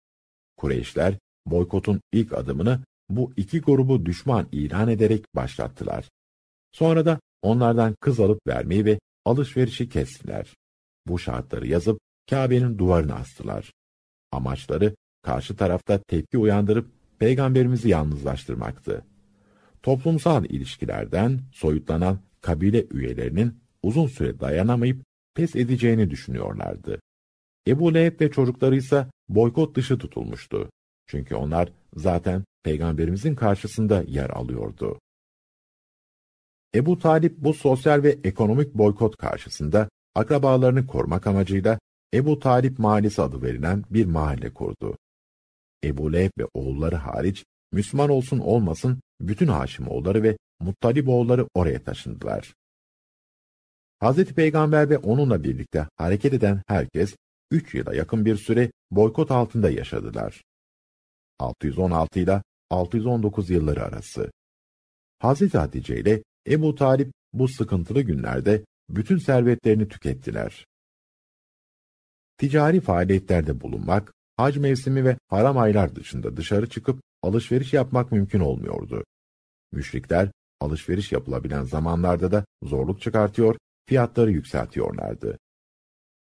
Kureyşler, boykotun ilk adımını bu iki grubu düşman ilan ederek başlattılar. Sonra da onlardan kız alıp vermeyi ve alışverişi kestiler. Bu şartları yazıp Kabe'nin duvarına astılar. Amaçları karşı tarafta tepki uyandırıp peygamberimizi yalnızlaştırmaktı. Toplumsal ilişkilerden soyutlanan kabile üyelerinin uzun süre dayanamayıp pes edeceğini düşünüyorlardı. Ebu Leheb ve çocukları ise boykot dışı tutulmuştu. Çünkü onlar zaten peygamberimizin karşısında yer alıyordu. Ebu Talip bu sosyal ve ekonomik boykot karşısında akrabalarını korumak amacıyla Ebu Talip Mahallesi adı verilen bir mahalle kurdu. Ebu Leheb ve oğulları hariç Müslüman olsun olmasın bütün Haşimoğulları ve Muttaliboğulları oraya taşındılar. Hz. Peygamber ve onunla birlikte hareket eden herkes üç yıla yakın bir süre boykot altında yaşadılar. 616 ile 619 yılları arası. Hz. Hatice ile Ebu Talip bu sıkıntılı günlerde bütün servetlerini tükettiler. Ticari faaliyetlerde bulunmak, hac mevsimi ve haram aylar dışında dışarı çıkıp alışveriş yapmak mümkün olmuyordu. Müşrikler, alışveriş yapılabilen zamanlarda da zorluk çıkartıyor, fiyatları yükseltiyorlardı.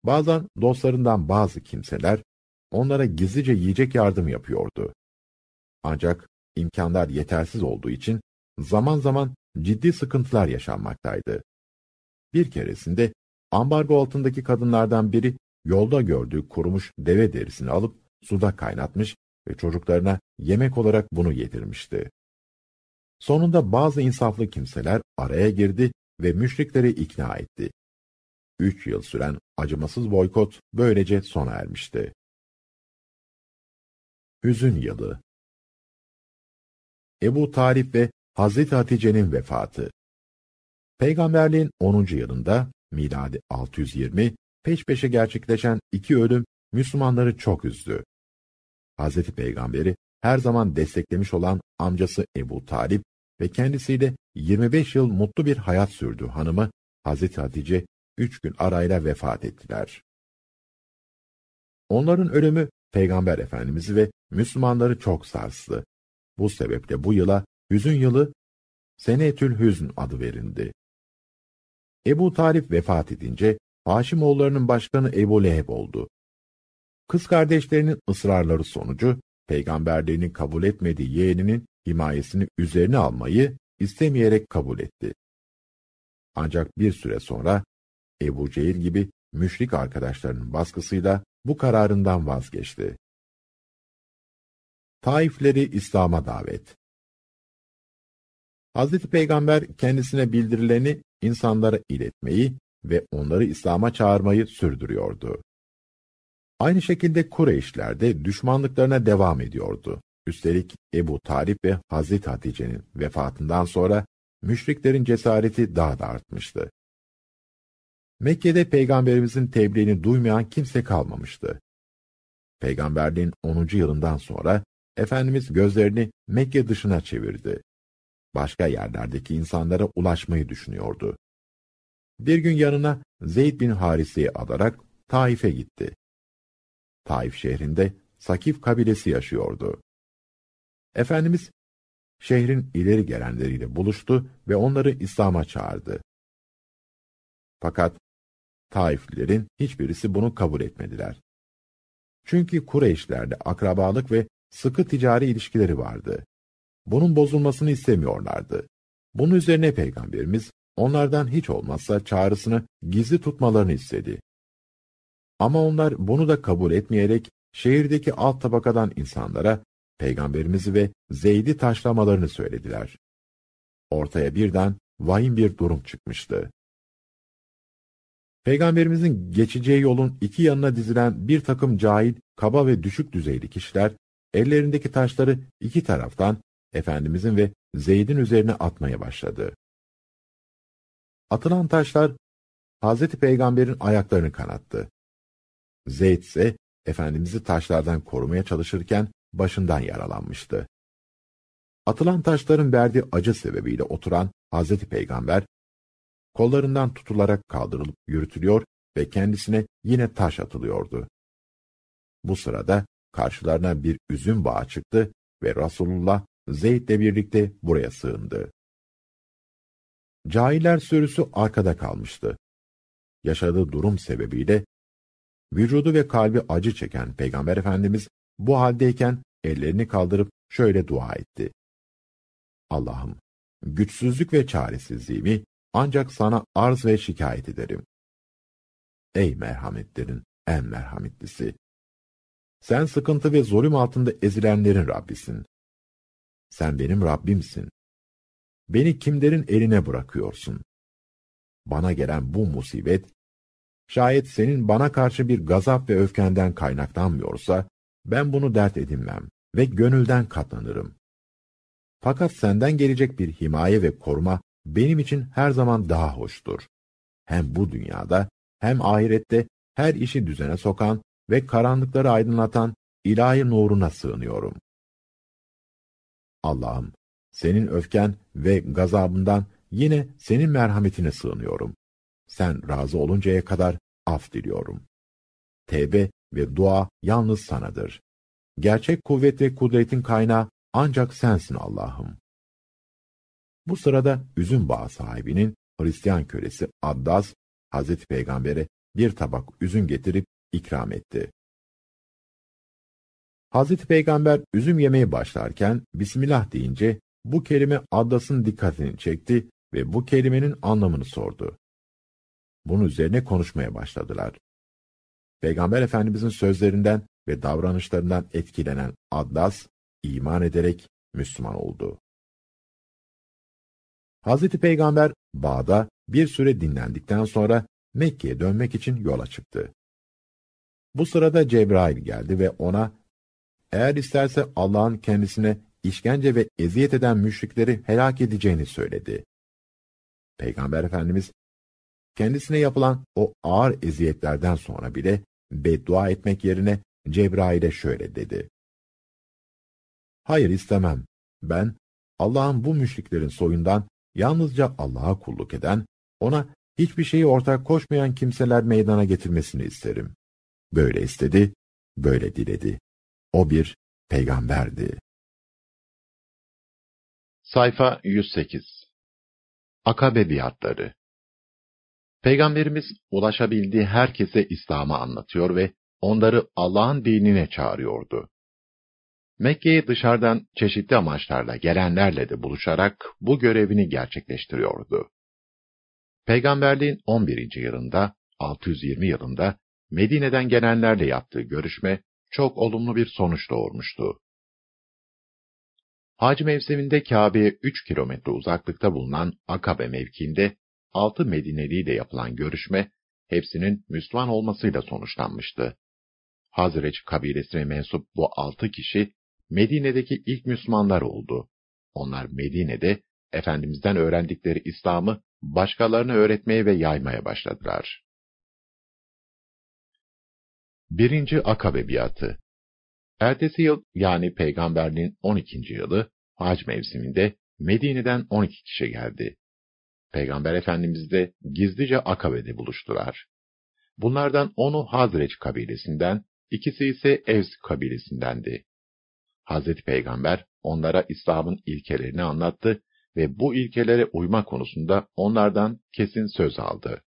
Bazen dostlarından bazı kimseler, onlara gizlice yiyecek yardım yapıyordu. Ancak imkanlar yetersiz olduğu için zaman zaman ciddi sıkıntılar yaşanmaktaydı. Bir keresinde ambargo altındaki kadınlardan biri yolda gördüğü kurumuş deve derisini alıp suda kaynatmış ve çocuklarına yemek olarak bunu yedirmişti. Sonunda bazı insaflı kimseler araya girdi ve müşrikleri ikna etti. Üç yıl süren acımasız boykot böylece sona ermişti. Hüzün Yılı Ebu Talip ve Hazreti Hatice'nin vefatı Peygamberliğin 10. yılında, miladi 620, peş peşe gerçekleşen iki ölüm Müslümanları çok üzdü. Hazreti Peygamberi her zaman desteklemiş olan amcası Ebu Talip ve kendisiyle 25 yıl mutlu bir hayat sürdü hanımı Hazreti Hatice üç gün arayla vefat ettiler. Onların ölümü Peygamber Efendimiz'i ve Müslümanları çok sarstı. Bu sebeple bu yıla hüzün yılı Senetül Hüzn adı verildi. Ebu Talip vefat edince Haşimoğullarının başkanı Ebu Leheb oldu. Kız kardeşlerinin ısrarları sonucu peygamberliğini kabul etmediği yeğeninin himayesini üzerine almayı istemeyerek kabul etti. Ancak bir süre sonra Ebu Cehil gibi müşrik arkadaşlarının baskısıyla bu kararından vazgeçti. Taifleri İslam'a davet Hazreti Peygamber kendisine bildirileni insanlara iletmeyi ve onları İslam'a çağırmayı sürdürüyordu. Aynı şekilde Kureyşler de düşmanlıklarına devam ediyordu. Üstelik Ebu Talip ve Hazreti Hatice'nin vefatından sonra müşriklerin cesareti daha da artmıştı. Mekke'de peygamberimizin tebliğini duymayan kimse kalmamıştı. Peygamberliğin 10. yılından sonra Efendimiz gözlerini Mekke dışına çevirdi. Başka yerlerdeki insanlara ulaşmayı düşünüyordu. Bir gün yanına Zeyd bin Harise'yi alarak Taif'e gitti. Taif şehrinde Sakif kabilesi yaşıyordu. Efendimiz şehrin ileri gelenleriyle buluştu ve onları İslam'a çağırdı. Fakat Taiflilerin hiçbirisi bunu kabul etmediler. Çünkü Kureyşlerle akrabalık ve sıkı ticari ilişkileri vardı. Bunun bozulmasını istemiyorlardı. Bunun üzerine Peygamberimiz onlardan hiç olmazsa çağrısını gizli tutmalarını istedi. Ama onlar bunu da kabul etmeyerek şehirdeki alt tabakadan insanlara Peygamberimizi ve Zeyd'i taşlamalarını söylediler. Ortaya birden vahim bir durum çıkmıştı. Peygamberimizin geçeceği yolun iki yanına dizilen bir takım cahil, kaba ve düşük düzeyli kişiler, ellerindeki taşları iki taraftan Efendimizin ve Zeyd'in üzerine atmaya başladı. Atılan taşlar, Hazreti Peygamber'in ayaklarını kanattı. Zeyd ise, Efendimiz'i taşlardan korumaya çalışırken başından yaralanmıştı. Atılan taşların verdiği acı sebebiyle oturan Hazreti Peygamber, kollarından tutularak kaldırılıp yürütülüyor ve kendisine yine taş atılıyordu. Bu sırada karşılarına bir üzüm bağı çıktı ve Resulullah Zeyd'le birlikte buraya sığındı. Cahiller sürüsü arkada kalmıştı. Yaşadığı durum sebebiyle vücudu ve kalbi acı çeken Peygamber Efendimiz bu haldeyken ellerini kaldırıp şöyle dua etti. Allah'ım, güçsüzlük ve çaresizliğimi ancak sana arz ve şikayet ederim. Ey merhametlerin en merhametlisi! Sen sıkıntı ve zulüm altında ezilenlerin Rabbisin. Sen benim Rabbimsin. Beni kimlerin eline bırakıyorsun? Bana gelen bu musibet, şayet senin bana karşı bir gazap ve öfkenden kaynaklanmıyorsa, ben bunu dert edinmem ve gönülden katlanırım. Fakat senden gelecek bir himaye ve koruma benim için her zaman daha hoştur. Hem bu dünyada hem ahirette her işi düzene sokan ve karanlıkları aydınlatan ilahi nuruna sığınıyorum. Allah'ım, senin öfken ve gazabından yine senin merhametine sığınıyorum. Sen razı oluncaya kadar af diliyorum. Tevbe ve dua yalnız sanadır. Gerçek kuvvet ve kudretin kaynağı ancak sensin Allah'ım. Bu sırada üzüm bağı sahibinin Hristiyan kölesi Addas, Hazreti Peygamber'e bir tabak üzüm getirip ikram etti. Hazreti Peygamber üzüm yemeye başlarken Bismillah deyince bu kelime Addas'ın dikkatini çekti ve bu kelimenin anlamını sordu. Bunun üzerine konuşmaya başladılar. Peygamber Efendimizin sözlerinden ve davranışlarından etkilenen Addas, iman ederek Müslüman oldu. Hazreti Peygamber bağda bir süre dinlendikten sonra Mekke'ye dönmek için yola çıktı. Bu sırada Cebrail geldi ve ona, eğer isterse Allah'ın kendisine işkence ve eziyet eden müşrikleri helak edeceğini söyledi. Peygamber Efendimiz, kendisine yapılan o ağır eziyetlerden sonra bile beddua etmek yerine Cebrail'e şöyle dedi. Hayır istemem. Ben, Allah'ın bu müşriklerin soyundan yalnızca Allah'a kulluk eden, ona hiçbir şeyi ortak koşmayan kimseler meydana getirmesini isterim. Böyle istedi, böyle diledi. O bir peygamberdi. Sayfa 108 Akabe biatları Peygamberimiz ulaşabildiği herkese İslam'ı anlatıyor ve onları Allah'ın dinine çağırıyordu. Mekke'ye dışarıdan çeşitli amaçlarla gelenlerle de buluşarak bu görevini gerçekleştiriyordu. Peygamberliğin 11. yılında, 620 yılında Medine'den gelenlerle yaptığı görüşme çok olumlu bir sonuç doğurmuştu. Hac mevsiminde Kabe'ye 3 kilometre uzaklıkta bulunan Akabe mevkiinde 6 Medineli ile yapılan görüşme hepsinin Müslüman olmasıyla sonuçlanmıştı. Hazreç kabilesine mensup bu altı kişi Medine'deki ilk Müslümanlar oldu. Onlar Medine'de Efendimiz'den öğrendikleri İslam'ı başkalarına öğretmeye ve yaymaya başladılar. Birinci Akabe Biatı Ertesi yıl yani peygamberliğin 12. yılı hac mevsiminde Medine'den 12 kişi geldi. Peygamber Efendimiz de gizlice Akabe'de buluştular. Bunlardan onu Hazreç kabilesinden, ikisi ise Evs kabilesindendi. Hazreti Peygamber onlara İslam'ın ilkelerini anlattı ve bu ilkelere uyma konusunda onlardan kesin söz aldı.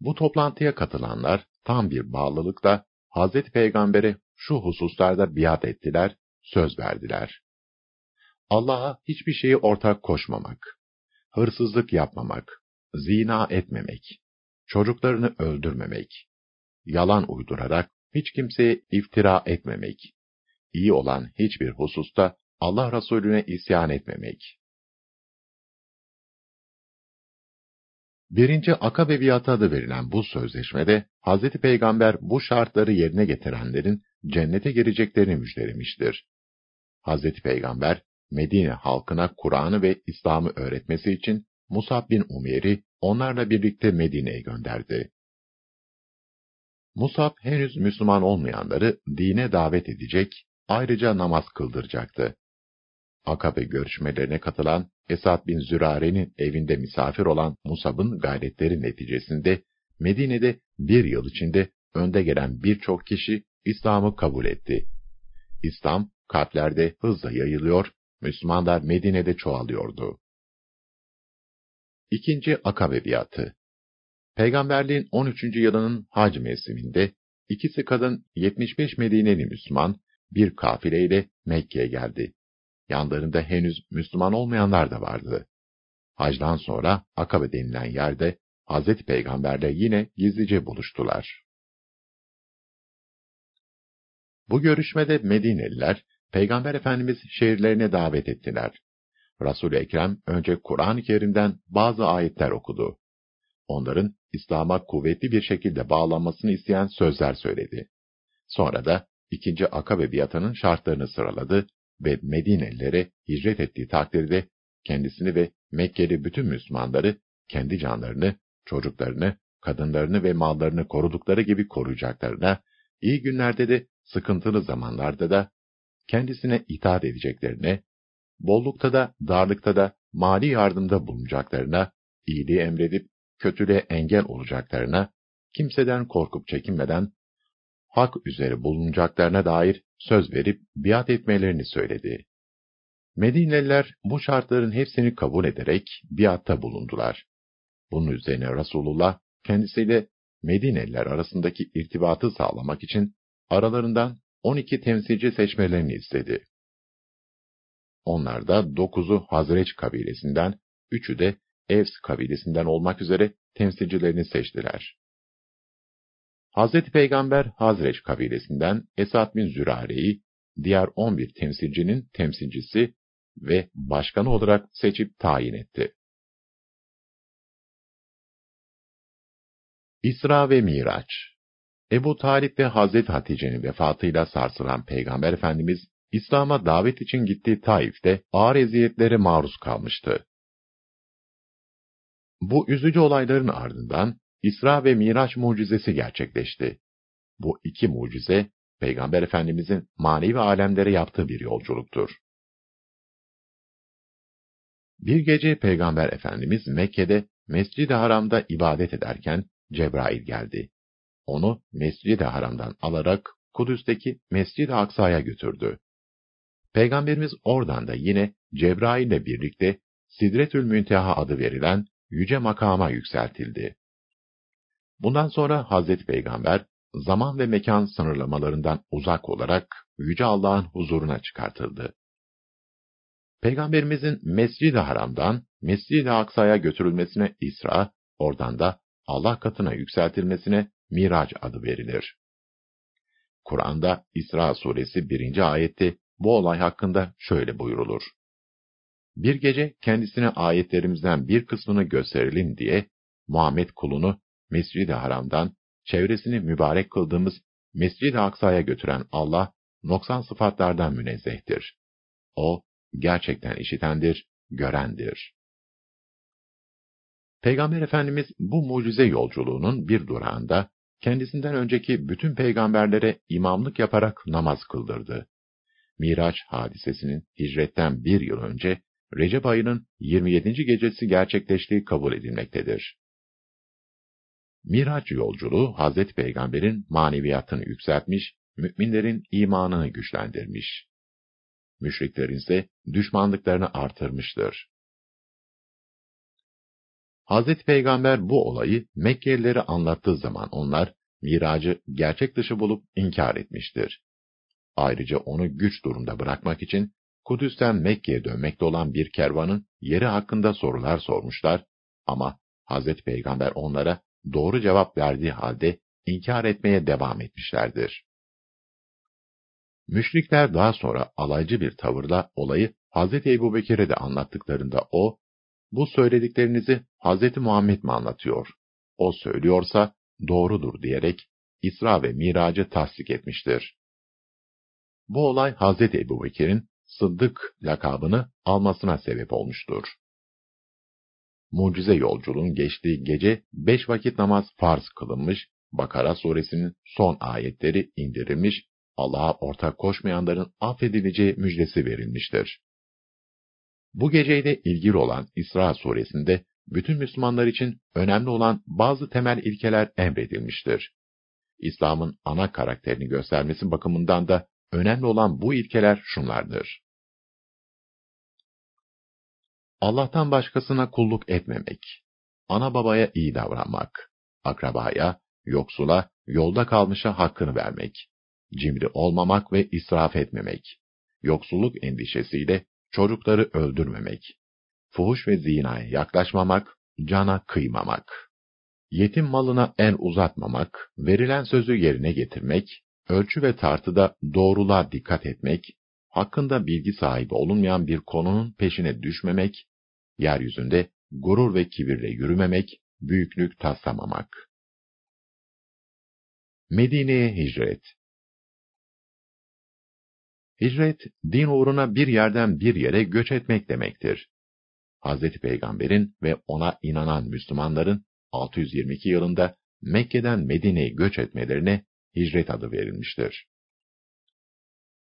Bu toplantıya katılanlar tam bir bağlılıkla Hazreti Peygamber'e şu hususlarda biat ettiler, söz verdiler. Allah'a hiçbir şeyi ortak koşmamak, hırsızlık yapmamak, zina etmemek, çocuklarını öldürmemek, yalan uydurarak hiç kimseye iftira etmemek, iyi olan hiçbir hususta Allah Resulüne isyan etmemek. Birinci Akabe biatı adı verilen bu sözleşmede Hz. Peygamber bu şartları yerine getirenlerin cennete gireceklerini müjdelemiştir. Hz. Peygamber, Medine halkına Kur'an'ı ve İslam'ı öğretmesi için Musab bin Umer'i onlarla birlikte Medine'ye gönderdi. Musab henüz Müslüman olmayanları dine davet edecek, ayrıca namaz kıldıracaktı. Akabe görüşmelerine katılan Esad bin Zürare'nin evinde misafir olan Musab'ın gayretleri neticesinde Medine'de bir yıl içinde önde gelen birçok kişi İslam'ı kabul etti. İslam kalplerde hızla yayılıyor, Müslümanlar Medine'de çoğalıyordu. İkinci Akabe biatı Peygamberliğin 13. yılının hac mevsiminde ikisi kadın 75 Medineli Müslüman bir kafileyle Mekke'ye geldi. Yanlarında henüz Müslüman olmayanlar da vardı. Hacdan sonra Akabe denilen yerde Hazreti Peygamberle yine gizlice buluştular. Bu görüşmede Medineliler, Peygamber Efendimiz şehirlerine davet ettiler. Resul-i Ekrem önce Kur'an-ı Kerim'den bazı ayetler okudu. Onların İslam'a kuvvetli bir şekilde bağlanmasını isteyen sözler söyledi. Sonra da ikinci Akabe biatının şartlarını sıraladı ve Medinelilere hicret ettiği takdirde kendisini ve Mekkeli bütün Müslümanları kendi canlarını, çocuklarını, kadınlarını ve mallarını korudukları gibi koruyacaklarına, iyi günlerde de sıkıntılı zamanlarda da kendisine itaat edeceklerine, bollukta da darlıkta da mali yardımda bulunacaklarına, iyiliği emredip kötülüğe engel olacaklarına, kimseden korkup çekinmeden hak üzere bulunacaklarına dair söz verip biat etmelerini söyledi. Medineliler bu şartların hepsini kabul ederek biatta bulundular. Bunun üzerine Resulullah kendisiyle Medineliler arasındaki irtibatı sağlamak için aralarından 12 temsilci seçmelerini istedi. Onlarda dokuzu Hazreç kabilesinden, üçü de Evs kabilesinden olmak üzere temsilcilerini seçtiler. Hazreti Peygamber Hazreç kabilesinden Esad bin Zürare'yi diğer 11 temsilcinin temsilcisi ve başkanı olarak seçip tayin etti. İsra ve Miraç Ebu Talip ve Hazreti Hatice'nin vefatıyla sarsılan Peygamber Efendimiz, İslam'a davet için gittiği Taif'te ağır eziyetlere maruz kalmıştı. Bu üzücü olayların ardından İsra ve Miraç mucizesi gerçekleşti. Bu iki mucize, Peygamber Efendimizin manevi alemlere yaptığı bir yolculuktur. Bir gece Peygamber Efendimiz Mekke'de Mescid-i Haram'da ibadet ederken Cebrail geldi. Onu Mescid-i Haram'dan alarak Kudüs'teki Mescid-i Aksa'ya götürdü. Peygamberimiz oradan da yine Cebrail ile birlikte Sidretül Münteha adı verilen yüce makama yükseltildi. Bundan sonra Hazreti Peygamber zaman ve mekan sınırlamalarından uzak olarak yüce Allah'ın huzuruna çıkartıldı. Peygamberimizin Mescid-i Haram'dan Mescid-i Aksa'ya götürülmesine İsra, oradan da Allah katına yükseltilmesine Miraç adı verilir. Kur'an'da İsra suresi 1. ayette bu olay hakkında şöyle buyurulur. Bir gece kendisine ayetlerimizden bir kısmını gösterelim diye Muhammed kulunu Mescid-i Haram'dan çevresini mübarek kıldığımız Mescid-i Aksa'ya götüren Allah noksan sıfatlardan münezzehtir. O gerçekten işitendir, görendir. Peygamber Efendimiz bu mucize yolculuğunun bir durağında kendisinden önceki bütün peygamberlere imamlık yaparak namaz kıldırdı. Miraç hadisesinin hicretten bir yıl önce Recep ayının 27. gecesi gerçekleştiği kabul edilmektedir. Miraç yolculuğu Hazreti Peygamber'in maneviyatını yükseltmiş, müminlerin imanını güçlendirmiş. Müşriklerin ise düşmanlıklarını artırmıştır. Hazreti Peygamber bu olayı Mekkelilere anlattığı zaman onlar, miracı gerçek dışı bulup inkar etmiştir. Ayrıca onu güç durumda bırakmak için Kudüs'ten Mekke'ye dönmekte olan bir kervanın yeri hakkında sorular sormuşlar ama Hazreti Peygamber onlara doğru cevap verdiği halde inkar etmeye devam etmişlerdir. Müşrikler daha sonra alaycı bir tavırla olayı Hazreti Ebubekir'e de anlattıklarında o, bu söylediklerinizi Hazreti Muhammed mi anlatıyor? O söylüyorsa doğrudur diyerek İsra ve Mirac'ı tasdik etmiştir. Bu olay Hazreti Ebubekir'in Sıddık lakabını almasına sebep olmuştur. Mucize yolculuğun geçtiği gece beş vakit namaz farz kılınmış, Bakara suresinin son ayetleri indirilmiş, Allah'a ortak koşmayanların affedileceği müjdesi verilmiştir. Bu geceyle ilgili olan İsra suresinde bütün Müslümanlar için önemli olan bazı temel ilkeler emredilmiştir. İslam'ın ana karakterini göstermesi bakımından da önemli olan bu ilkeler şunlardır. Allah'tan başkasına kulluk etmemek, ana babaya iyi davranmak, akrabaya, yoksula, yolda kalmışa hakkını vermek, cimri olmamak ve israf etmemek, yoksulluk endişesiyle çocukları öldürmemek, fuhuş ve zinaya yaklaşmamak, cana kıymamak, yetim malına en uzatmamak, verilen sözü yerine getirmek, ölçü ve tartıda doğruluğa dikkat etmek, hakkında bilgi sahibi olunmayan bir konunun peşine düşmemek, yeryüzünde gurur ve kibirle yürümemek, büyüklük taslamamak. Medine'ye hicret Hicret, din uğruna bir yerden bir yere göç etmek demektir. Hazreti Peygamber'in ve ona inanan Müslümanların 622 yılında Mekke'den Medine'ye göç etmelerine hicret adı verilmiştir.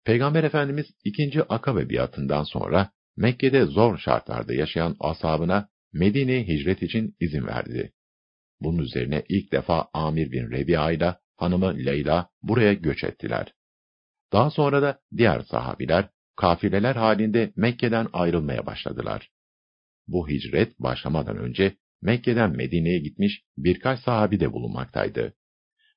Peygamber Efendimiz ikinci Akabe biatından sonra Mekke'de zor şartlarda yaşayan ashabına Medine'ye hicret için izin verdi. Bunun üzerine ilk defa Amir bin Rebi'a ile hanımı Leyla buraya göç ettiler. Daha sonra da diğer sahabiler kafileler halinde Mekke'den ayrılmaya başladılar. Bu hicret başlamadan önce Mekke'den Medine'ye gitmiş birkaç sahabi de bulunmaktaydı.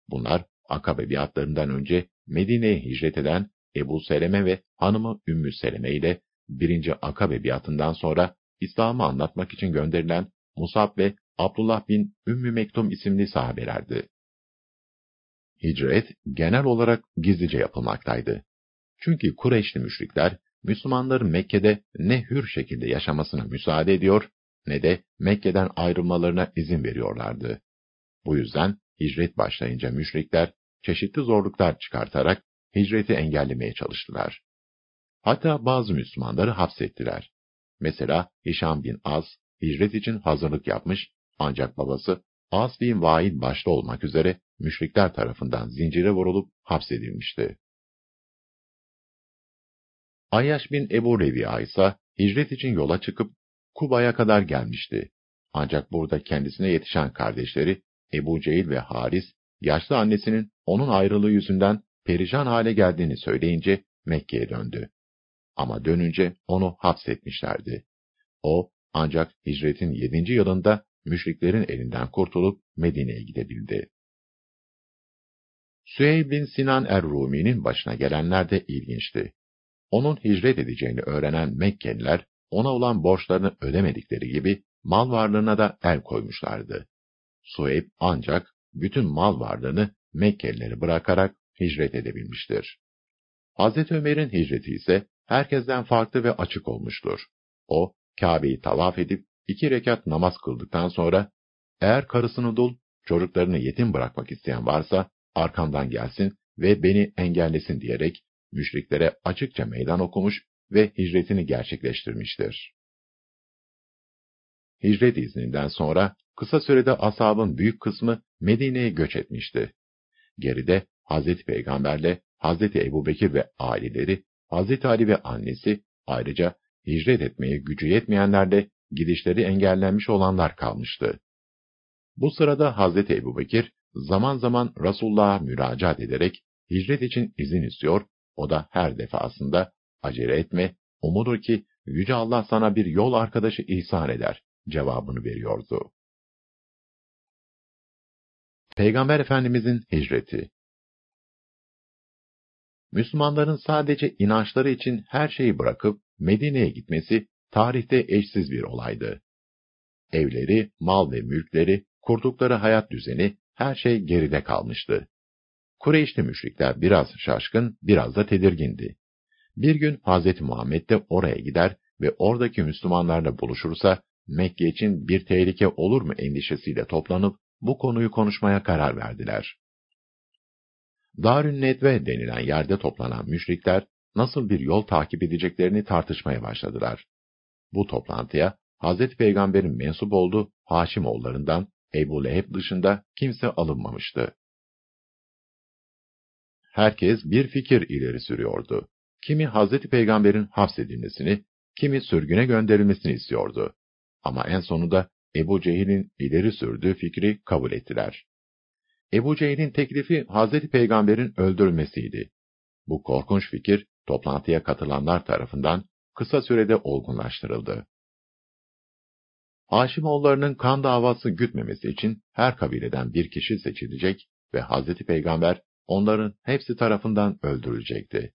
Bunlar Akabe biatlarından önce Medine'ye hicret eden Ebu Seleme ve hanımı Ümmü Seleme ile birinci Akabe biatından sonra İslam'ı anlatmak için gönderilen Musab ve Abdullah bin Ümmü Mektum isimli sahabelerdi. Hicret genel olarak gizlice yapılmaktaydı. Çünkü Kureyşli müşrikler Müslümanların Mekke'de ne hür şekilde yaşamasına müsaade ediyor ne de Mekke'den ayrılmalarına izin veriyorlardı. Bu yüzden hicret başlayınca müşrikler çeşitli zorluklar çıkartarak hicreti engellemeye çalıştılar. Hatta bazı Müslümanları hapsettiler. Mesela Hişam bin Az hicret için hazırlık yapmış ancak babası As bin Vail başta olmak üzere müşrikler tarafından zincire vurulup hapsedilmişti. Ayyaş bin Ebu Revi'a ise hicret için yola çıkıp Kuba'ya kadar gelmişti. Ancak burada kendisine yetişen kardeşleri Ebu Cehil ve Haris, yaşlı annesinin onun ayrılığı yüzünden perişan hale geldiğini söyleyince Mekke'ye döndü. Ama dönünce onu hapsetmişlerdi. O, ancak hicretin yedinci yılında müşriklerin elinden kurtulup Medine'ye gidebildi. Süheyb bin Sinan er-Rumi'nin başına gelenler de ilginçti. Onun hicret edeceğini öğrenen Mekkeliler, ona olan borçlarını ödemedikleri gibi mal varlığına da el koymuşlardı. Suheyb ancak bütün mal varlığını Mekkelileri bırakarak hicret edebilmiştir. Hazreti Ömer'in hicreti ise herkesten farklı ve açık olmuştur. O, Kabe'yi tavaf edip iki rekat namaz kıldıktan sonra, eğer karısını dul, çocuklarını yetim bırakmak isteyen varsa, arkamdan gelsin ve beni engellesin diyerek, müşriklere açıkça meydan okumuş ve hicretini gerçekleştirmiştir. Hicret izninden sonra kısa sürede asabın büyük kısmı Medine'ye göç etmişti. Geride Hazreti Peygamberle Hazreti Ebubekir ve aileleri, Hazreti Ali ve annesi, ayrıca hicret etmeye gücü yetmeyenler de gidişleri engellenmiş olanlar kalmıştı. Bu sırada Hazreti Ebubekir zaman zaman Resulullah'a müracaat ederek hicret için izin istiyor, o da her defasında acele etme, umudur ki Yüce Allah sana bir yol arkadaşı ihsan eder cevabını veriyordu. Peygamber Efendimizin hicreti Müslümanların sadece inançları için her şeyi bırakıp Medine'ye gitmesi tarihte eşsiz bir olaydı. Evleri, mal ve mülkleri, kurdukları hayat düzeni, her şey geride kalmıştı. Kureyşli müşrikler biraz şaşkın, biraz da tedirgindi. Bir gün Hz. Muhammed de oraya gider ve oradaki Müslümanlarla buluşursa, Mekke için bir tehlike olur mu endişesiyle toplanıp bu konuyu konuşmaya karar verdiler. Darün Nedve denilen yerde toplanan müşrikler nasıl bir yol takip edeceklerini tartışmaya başladılar. Bu toplantıya Hz. Peygamber'in mensup olduğu Haşimoğullarından Ebu Leheb dışında kimse alınmamıştı. Herkes bir fikir ileri sürüyordu. Kimi Hz. Peygamber'in hapsedilmesini, kimi sürgüne gönderilmesini istiyordu. Ama en sonunda Ebu Cehil'in ileri sürdüğü fikri kabul ettiler. Ebu Cehil'in teklifi Hz. Peygamber'in öldürülmesiydi. Bu korkunç fikir toplantıya katılanlar tarafından kısa sürede olgunlaştırıldı. Haşimoğullarının kan davası gütmemesi için her kabileden bir kişi seçilecek ve Hz. Peygamber onların hepsi tarafından öldürülecekti.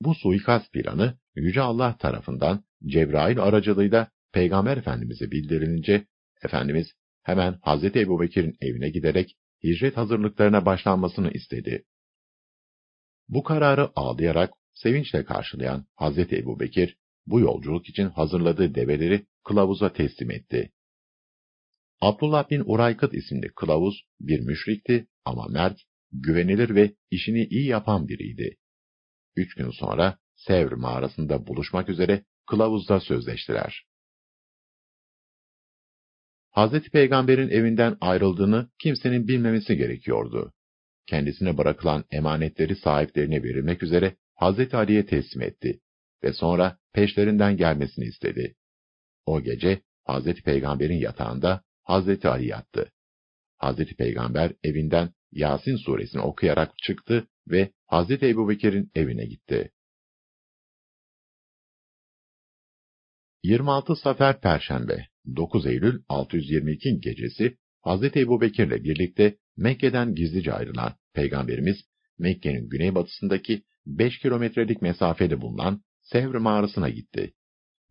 Bu suikast planı Yüce Allah tarafından Cebrail aracılığıyla Peygamber Efendimiz'e bildirilince, Efendimiz hemen Hz. Ebubekir'in evine giderek hicret hazırlıklarına başlanmasını istedi. Bu kararı ağlayarak sevinçle karşılayan Hz. Ebubekir, bu yolculuk için hazırladığı develeri kılavuza teslim etti. Abdullah bin Uraykıt isimli kılavuz bir müşrikti ama mert, güvenilir ve işini iyi yapan biriydi. Üç gün sonra Sevr mağarasında buluşmak üzere kılavuzda sözleştiler. Hazreti Peygamber'in evinden ayrıldığını kimsenin bilmemesi gerekiyordu. Kendisine bırakılan emanetleri sahiplerine verilmek üzere Hazreti Ali'ye teslim etti ve sonra peşlerinden gelmesini istedi. O gece Hazreti Peygamber'in yatağında Hazreti Ali yattı. Hazreti Peygamber evinden Yasin suresini okuyarak çıktı ve Hazreti Ebubekir'in evine gitti. 26 Safer Perşembe 9 Eylül 622 gecesi Hazreti Ebubekir'le birlikte Mekke'den gizlice ayrılan Peygamberimiz Mekke'nin güneybatısındaki 5 kilometrelik mesafede bulunan Sevr mağarasına gitti.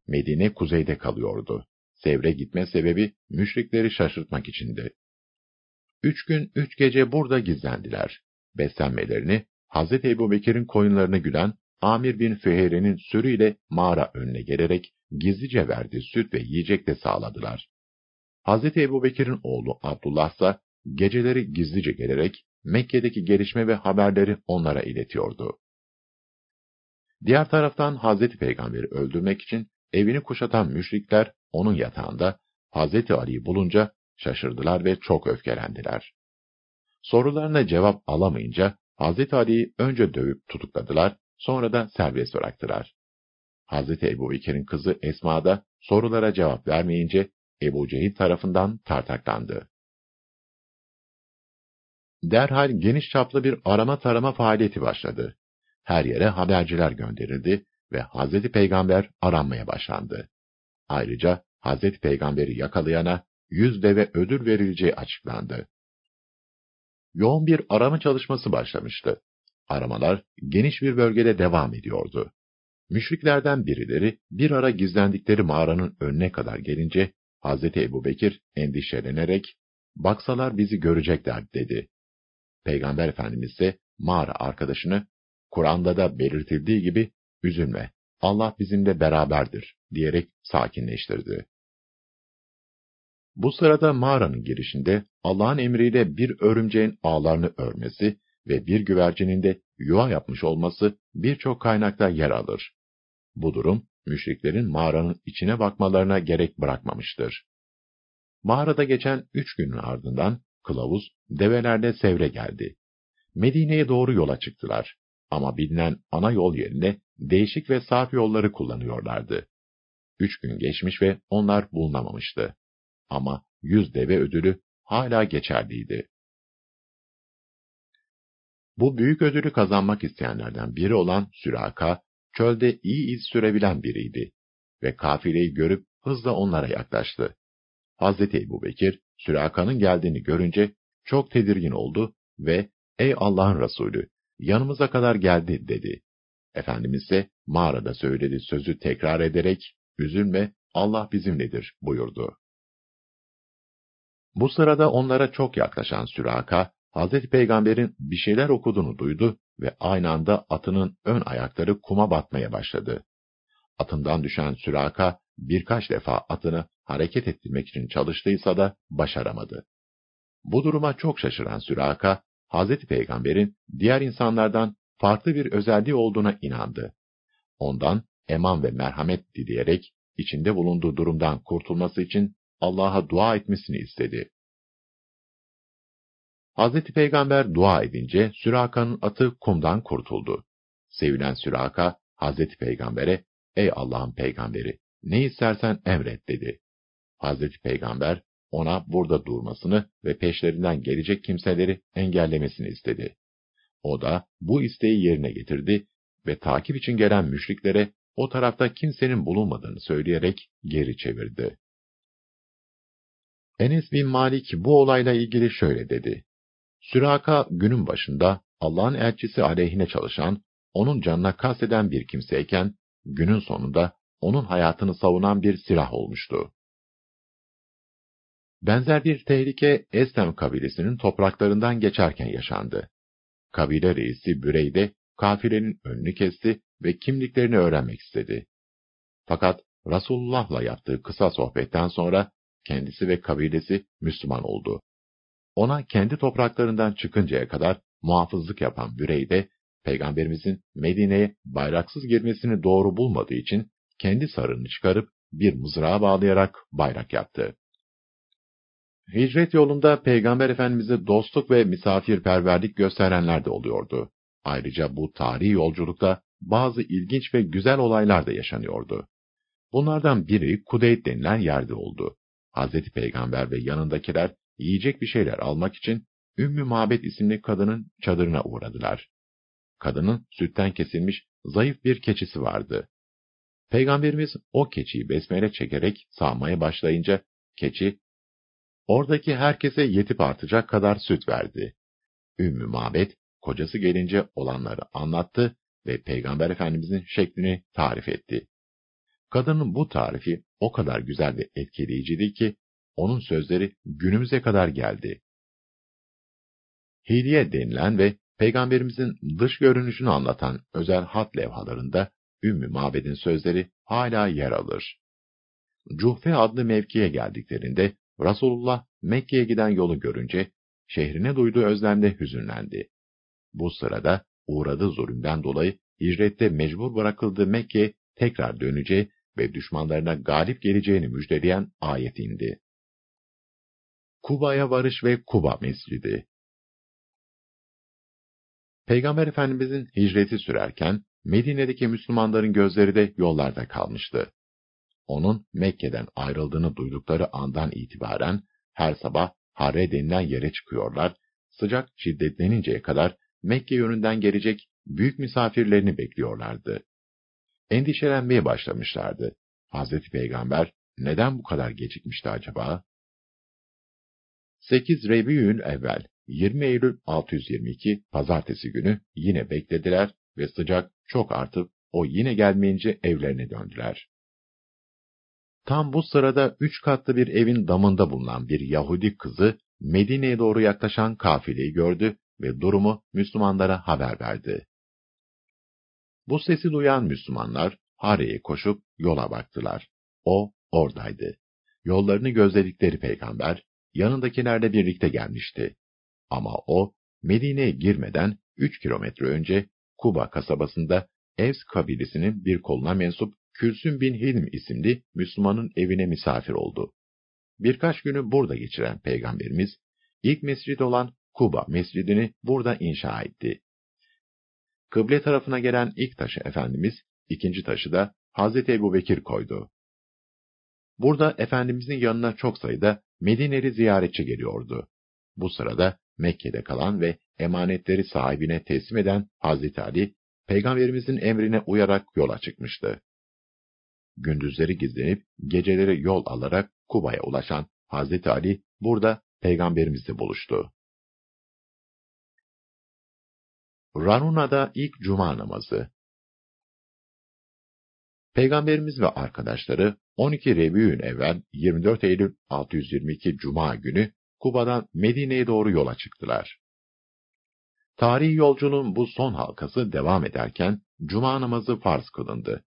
Medine kuzeyde kalıyordu. Sevr'e gitme sebebi müşrikleri şaşırtmak içindi. Üç gün üç gece burada gizlendiler. Beslenmelerini Hz. Ebu Bekir'in koyunlarını gülen Amir bin Füheyre'nin sürüyle mağara önüne gelerek gizlice verdiği süt ve yiyecek de sağladılar. Hz. Ebu Bekir'in oğlu Abdullah ise geceleri gizlice gelerek Mekke'deki gelişme ve haberleri onlara iletiyordu. Diğer taraftan Hz. Peygamber'i öldürmek için evini kuşatan müşrikler onun yatağında Hz. Ali'yi bulunca şaşırdılar ve çok öfkelendiler. Sorularına cevap alamayınca Hz. Ali'yi önce dövüp tutukladılar, sonra da serbest bıraktılar. Hz. Ebu Bekir'in kızı Esma da sorulara cevap vermeyince Ebu Cehil tarafından tartaklandı. Derhal geniş çaplı bir arama tarama faaliyeti başladı. Her yere haberciler gönderildi ve Hz. Peygamber aranmaya başlandı. Ayrıca Hz. Peygamber'i yakalayana yüz deve ödül verileceği açıklandı. Yoğun bir arama çalışması başlamıştı. Aramalar geniş bir bölgede devam ediyordu. Müşriklerden birileri bir ara gizlendikleri mağaranın önüne kadar gelince Hz. Ebu Bekir endişelenerek, baksalar bizi görecekler dedi. Peygamber Efendimiz ise mağara arkadaşını, Kur'an'da da belirtildiği gibi, üzülme, Allah bizimle beraberdir diyerek sakinleştirdi. Bu sırada mağaranın girişinde Allah'ın emriyle bir örümceğin ağlarını örmesi ve bir güvercinin de yuva yapmış olması birçok kaynakta yer alır. Bu durum, müşriklerin mağaranın içine bakmalarına gerek bırakmamıştır. Mağarada geçen üç günün ardından kılavuz develerle sevre geldi. Medine'ye doğru yola çıktılar ama bilinen ana yol yerine değişik ve saf yolları kullanıyorlardı. Üç gün geçmiş ve onlar bulunamamıştı. Ama yüz deve ödülü hala geçerliydi. Bu büyük ödülü kazanmak isteyenlerden biri olan Süraka, çölde iyi iz sürebilen biriydi ve kafileyi görüp hızla onlara yaklaştı. Hazreti Ebu Bekir, Süraka'nın geldiğini görünce çok tedirgin oldu ve ''Ey Allah'ın Resulü, yanımıza kadar geldi.'' dedi. Efendimiz ise mağarada söylediği sözü tekrar ederek ''Üzülme, Allah bizimledir.'' buyurdu. Bu sırada onlara çok yaklaşan Süraka, Hazreti Peygamber'in bir şeyler okuduğunu duydu ve aynı anda atının ön ayakları kuma batmaya başladı. Atından düşen Süraka birkaç defa atını hareket ettirmek için çalıştıysa da başaramadı. Bu duruma çok şaşıran Süraka, Hazreti Peygamber'in diğer insanlardan farklı bir özelliği olduğuna inandı. Ondan eman ve merhamet dileyerek içinde bulunduğu durumdan kurtulması için Allah'a dua etmesini istedi. Hazreti Peygamber dua edince Süraka'nın atı kumdan kurtuldu. Sevilen Süraka, Hazreti Peygamber'e, ''Ey Allah'ın peygamberi, ne istersen emret.'' dedi. Hazreti Peygamber, ona burada durmasını ve peşlerinden gelecek kimseleri engellemesini istedi. O da bu isteği yerine getirdi ve takip için gelen müşriklere o tarafta kimsenin bulunmadığını söyleyerek geri çevirdi. Enes bin Malik bu olayla ilgili şöyle dedi. Süraka günün başında Allah'ın elçisi aleyhine çalışan, onun canına kasteden bir kimseyken, günün sonunda onun hayatını savunan bir silah olmuştu. Benzer bir tehlike Estem kabilesinin topraklarından geçerken yaşandı. Kabile reisi Bürey de kafilenin önünü kesti ve kimliklerini öğrenmek istedi. Fakat Resulullah'la yaptığı kısa sohbetten sonra kendisi ve kabilesi Müslüman oldu. Ona kendi topraklarından çıkıncaya kadar muhafızlık yapan Bürey de, Peygamberimizin Medine'ye bayraksız girmesini doğru bulmadığı için kendi sarığını çıkarıp bir mızrağa bağlayarak bayrak yaptı. Hicret yolunda Peygamber Efendimiz'e dostluk ve misafirperverlik gösterenler de oluyordu. Ayrıca bu tarihi yolculukta bazı ilginç ve güzel olaylar da yaşanıyordu. Bunlardan biri Kudeyt denilen yerde oldu. Hazreti Peygamber ve yanındakiler yiyecek bir şeyler almak için Ümmü Mabet isimli kadının çadırına uğradılar. Kadının sütten kesilmiş zayıf bir keçisi vardı. Peygamberimiz o keçiyi besmele çekerek sağmaya başlayınca keçi oradaki herkese yetip artacak kadar süt verdi. Ümmü Mabet kocası gelince olanları anlattı ve Peygamber Efendimizin şeklini tarif etti. Kadının bu tarifi o kadar güzel ve etkileyiciydi ki, onun sözleri günümüze kadar geldi. Hilye denilen ve Peygamberimizin dış görünüşünü anlatan özel hat levhalarında Ümmü Mabed'in sözleri hala yer alır. Cuhfe adlı mevkiye geldiklerinde Resulullah Mekke'ye giden yolu görünce şehrine duyduğu özlemde hüzünlendi. Bu sırada uğradığı zulümden dolayı hicrette mecbur bırakıldığı Mekke tekrar döneceği ve düşmanlarına galip geleceğini müjdeleyen ayet indi. Kuba'ya varış ve Kuba Mescidi Peygamber Efendimizin hicreti sürerken Medine'deki Müslümanların gözleri de yollarda kalmıştı. Onun Mekke'den ayrıldığını duydukları andan itibaren her sabah Harre denilen yere çıkıyorlar, sıcak şiddetleninceye kadar Mekke yönünden gelecek büyük misafirlerini bekliyorlardı. Endişelenmeye başlamışlardı. Hazreti Peygamber neden bu kadar gecikmişti acaba? 8 Rebiül evvel 20 Eylül 622 pazartesi günü yine beklediler ve sıcak çok artıp o yine gelmeyince evlerine döndüler. Tam bu sırada üç katlı bir evin damında bulunan bir Yahudi kızı Medine'ye doğru yaklaşan kafileyi gördü ve durumu Müslümanlara haber verdi. Bu sesi duyan Müslümanlar Hare'ye koşup yola baktılar. O oradaydı. Yollarını gözledikleri peygamber yanındakilerle birlikte gelmişti. Ama o Medine'ye girmeden üç kilometre önce Kuba kasabasında Evs kabilesinin bir koluna mensup Külsüm bin Hilm isimli Müslümanın evine misafir oldu. Birkaç günü burada geçiren Peygamberimiz, ilk mescid olan Kuba mescidini burada inşa etti. Kıble tarafına gelen ilk taşı Efendimiz, ikinci taşı da Hazreti Ebu Bekir koydu. Burada Efendimizin yanına çok sayıda Medineli ziyaretçi geliyordu. Bu sırada Mekke'de kalan ve emanetleri sahibine teslim eden Hazreti Ali, Peygamberimizin emrine uyarak yola çıkmıştı. Gündüzleri gizlenip geceleri yol alarak Kuba'ya ulaşan Hazreti Ali burada Peygamberimizle buluştu. Ranuna'da ilk cuma namazı Peygamberimiz ve arkadaşları 12 Rebiün evvel 24 Eylül 622 Cuma günü Kuba'dan Medine'ye doğru yola çıktılar. Tarihi yolculuğun bu son halkası devam ederken Cuma namazı farz kılındı.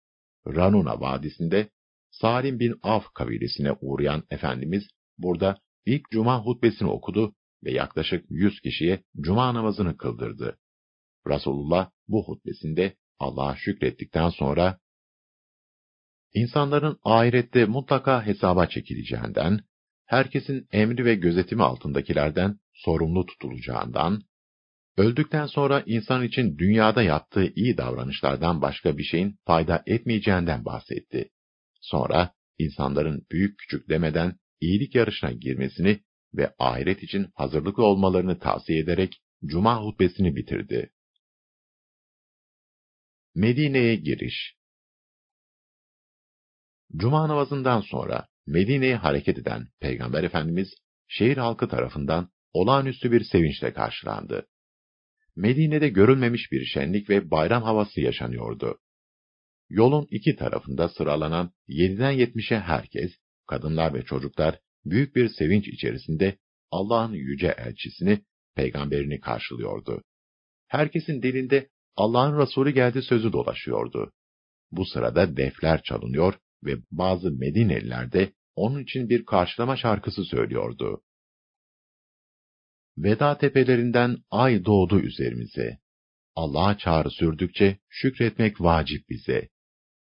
Ranuna Vadisi'nde Salim bin Af kabilesine uğrayan Efendimiz burada ilk Cuma hutbesini okudu ve yaklaşık 100 kişiye Cuma namazını kıldırdı. Resulullah bu hutbesinde Allah'a şükrettikten sonra İnsanların ahirette mutlaka hesaba çekileceğinden, herkesin emri ve gözetimi altındakilerden sorumlu tutulacağından, öldükten sonra insan için dünyada yaptığı iyi davranışlardan başka bir şeyin fayda etmeyeceğinden bahsetti. Sonra insanların büyük küçük demeden iyilik yarışına girmesini ve ahiret için hazırlıklı olmalarını tavsiye ederek Cuma hutbesini bitirdi. Medine'ye giriş Cuma namazından sonra Medine'ye hareket eden Peygamber Efendimiz, şehir halkı tarafından olağanüstü bir sevinçle karşılandı. Medine'de görülmemiş bir şenlik ve bayram havası yaşanıyordu. Yolun iki tarafında sıralanan 7'den 70'e herkes, kadınlar ve çocuklar büyük bir sevinç içerisinde Allah'ın yüce elçisini, peygamberini karşılıyordu. Herkesin dilinde Allah'ın Resulü geldi sözü dolaşıyordu. Bu sırada defler çalınıyor ve bazı Medineliler de onun için bir karşılama şarkısı söylüyordu. Veda tepelerinden ay doğdu üzerimize. Allah'a çağrı sürdükçe şükretmek vacip bize.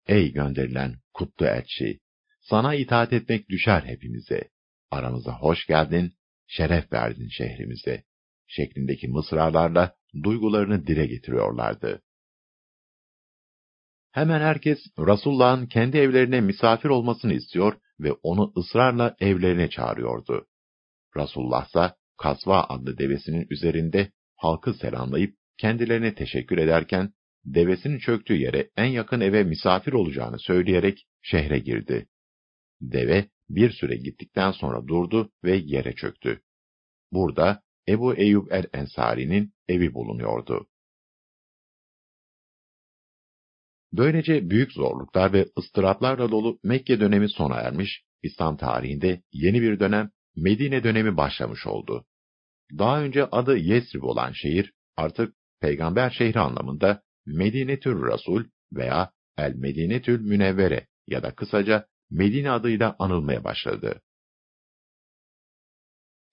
Ey gönderilen kutlu elçi! Sana itaat etmek düşer hepimize. Aramıza hoş geldin, şeref verdin şehrimize. Şeklindeki mısralarla duygularını dile getiriyorlardı. Hemen herkes Resulullah'ın kendi evlerine misafir olmasını istiyor ve onu ısrarla evlerine çağırıyordu. Resulullah ise Kasva adlı devesinin üzerinde halkı selamlayıp kendilerine teşekkür ederken devesinin çöktüğü yere en yakın eve misafir olacağını söyleyerek şehre girdi. Deve bir süre gittikten sonra durdu ve yere çöktü. Burada Ebu Eyyub el-Ensari'nin evi bulunuyordu. Böylece büyük zorluklar ve ıstıraplarla dolu Mekke dönemi sona ermiş, İslam tarihinde yeni bir dönem, Medine dönemi başlamış oldu. Daha önce adı Yesrib olan şehir, artık peygamber şehri anlamında Medinetül Rasul veya El Medinetül Münevvere ya da kısaca Medine adıyla anılmaya başladı.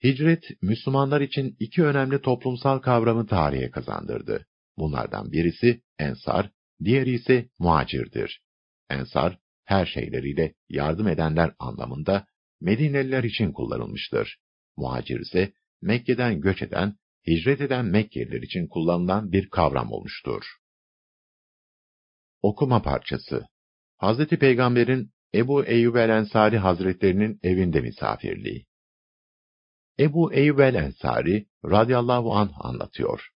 Hicret, Müslümanlar için iki önemli toplumsal kavramı tarihe kazandırdı. Bunlardan birisi Ensar, diğeri ise muhacirdir. Ensar, her şeyleriyle yardım edenler anlamında Medineliler için kullanılmıştır. Muhacir ise Mekke'den göç eden, hicret eden Mekkeliler için kullanılan bir kavram olmuştur. Okuma parçası Hazreti Peygamber'in Ebu Eyyub el-Ensari Hazretlerinin evinde misafirliği. Ebu Eyyub el-Ensari radıyallahu anh anlatıyor.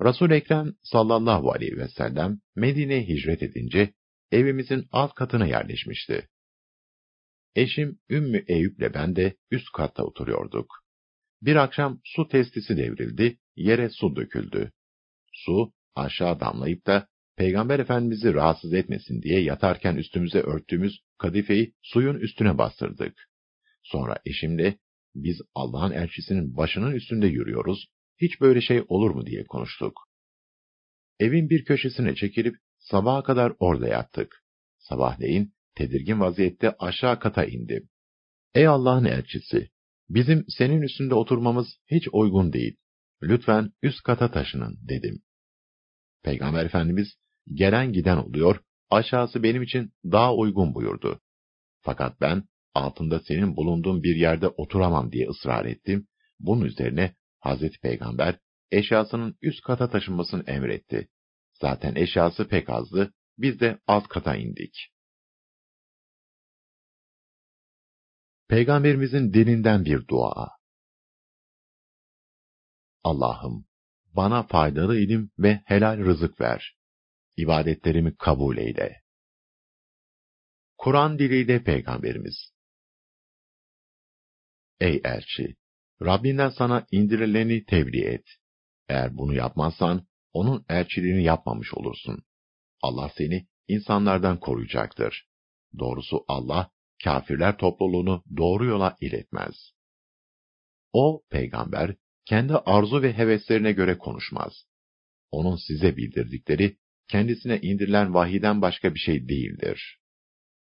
Resul Ekrem sallallahu aleyhi ve sellem Medine'ye hicret edince evimizin alt katına yerleşmişti. Eşim Ümmü Eyüp'le ben de üst katta oturuyorduk. Bir akşam su testisi devrildi, yere su döküldü. Su aşağı damlayıp da Peygamber Efendimiz'i rahatsız etmesin diye yatarken üstümüze örttüğümüz kadifeyi suyun üstüne bastırdık. Sonra eşimle biz Allah'ın elçisinin başının üstünde yürüyoruz, hiç böyle şey olur mu diye konuştuk. Evin bir köşesine çekilip sabaha kadar orada yattık. Sabahleyin tedirgin vaziyette aşağı kata indim. Ey Allah'ın elçisi! Bizim senin üstünde oturmamız hiç uygun değil. Lütfen üst kata taşının dedim. Peygamber Efendimiz gelen giden oluyor, aşağısı benim için daha uygun buyurdu. Fakat ben altında senin bulunduğun bir yerde oturamam diye ısrar ettim. Bunun üzerine Hazreti Peygamber eşyasının üst kata taşınmasını emretti. Zaten eşyası pek azdı, biz de alt kata indik. Peygamberimizin dilinden bir dua. Allah'ım, bana faydalı ilim ve helal rızık ver. İbadetlerimi kabul eyle. Kur'an diliyle Peygamberimiz. Ey elçi! Rabbinden sana indirileni tebliğ et. Eğer bunu yapmazsan, onun elçiliğini yapmamış olursun. Allah seni insanlardan koruyacaktır. Doğrusu Allah, kafirler topluluğunu doğru yola iletmez. O, peygamber, kendi arzu ve heveslerine göre konuşmaz. Onun size bildirdikleri, kendisine indirilen vahiden başka bir şey değildir.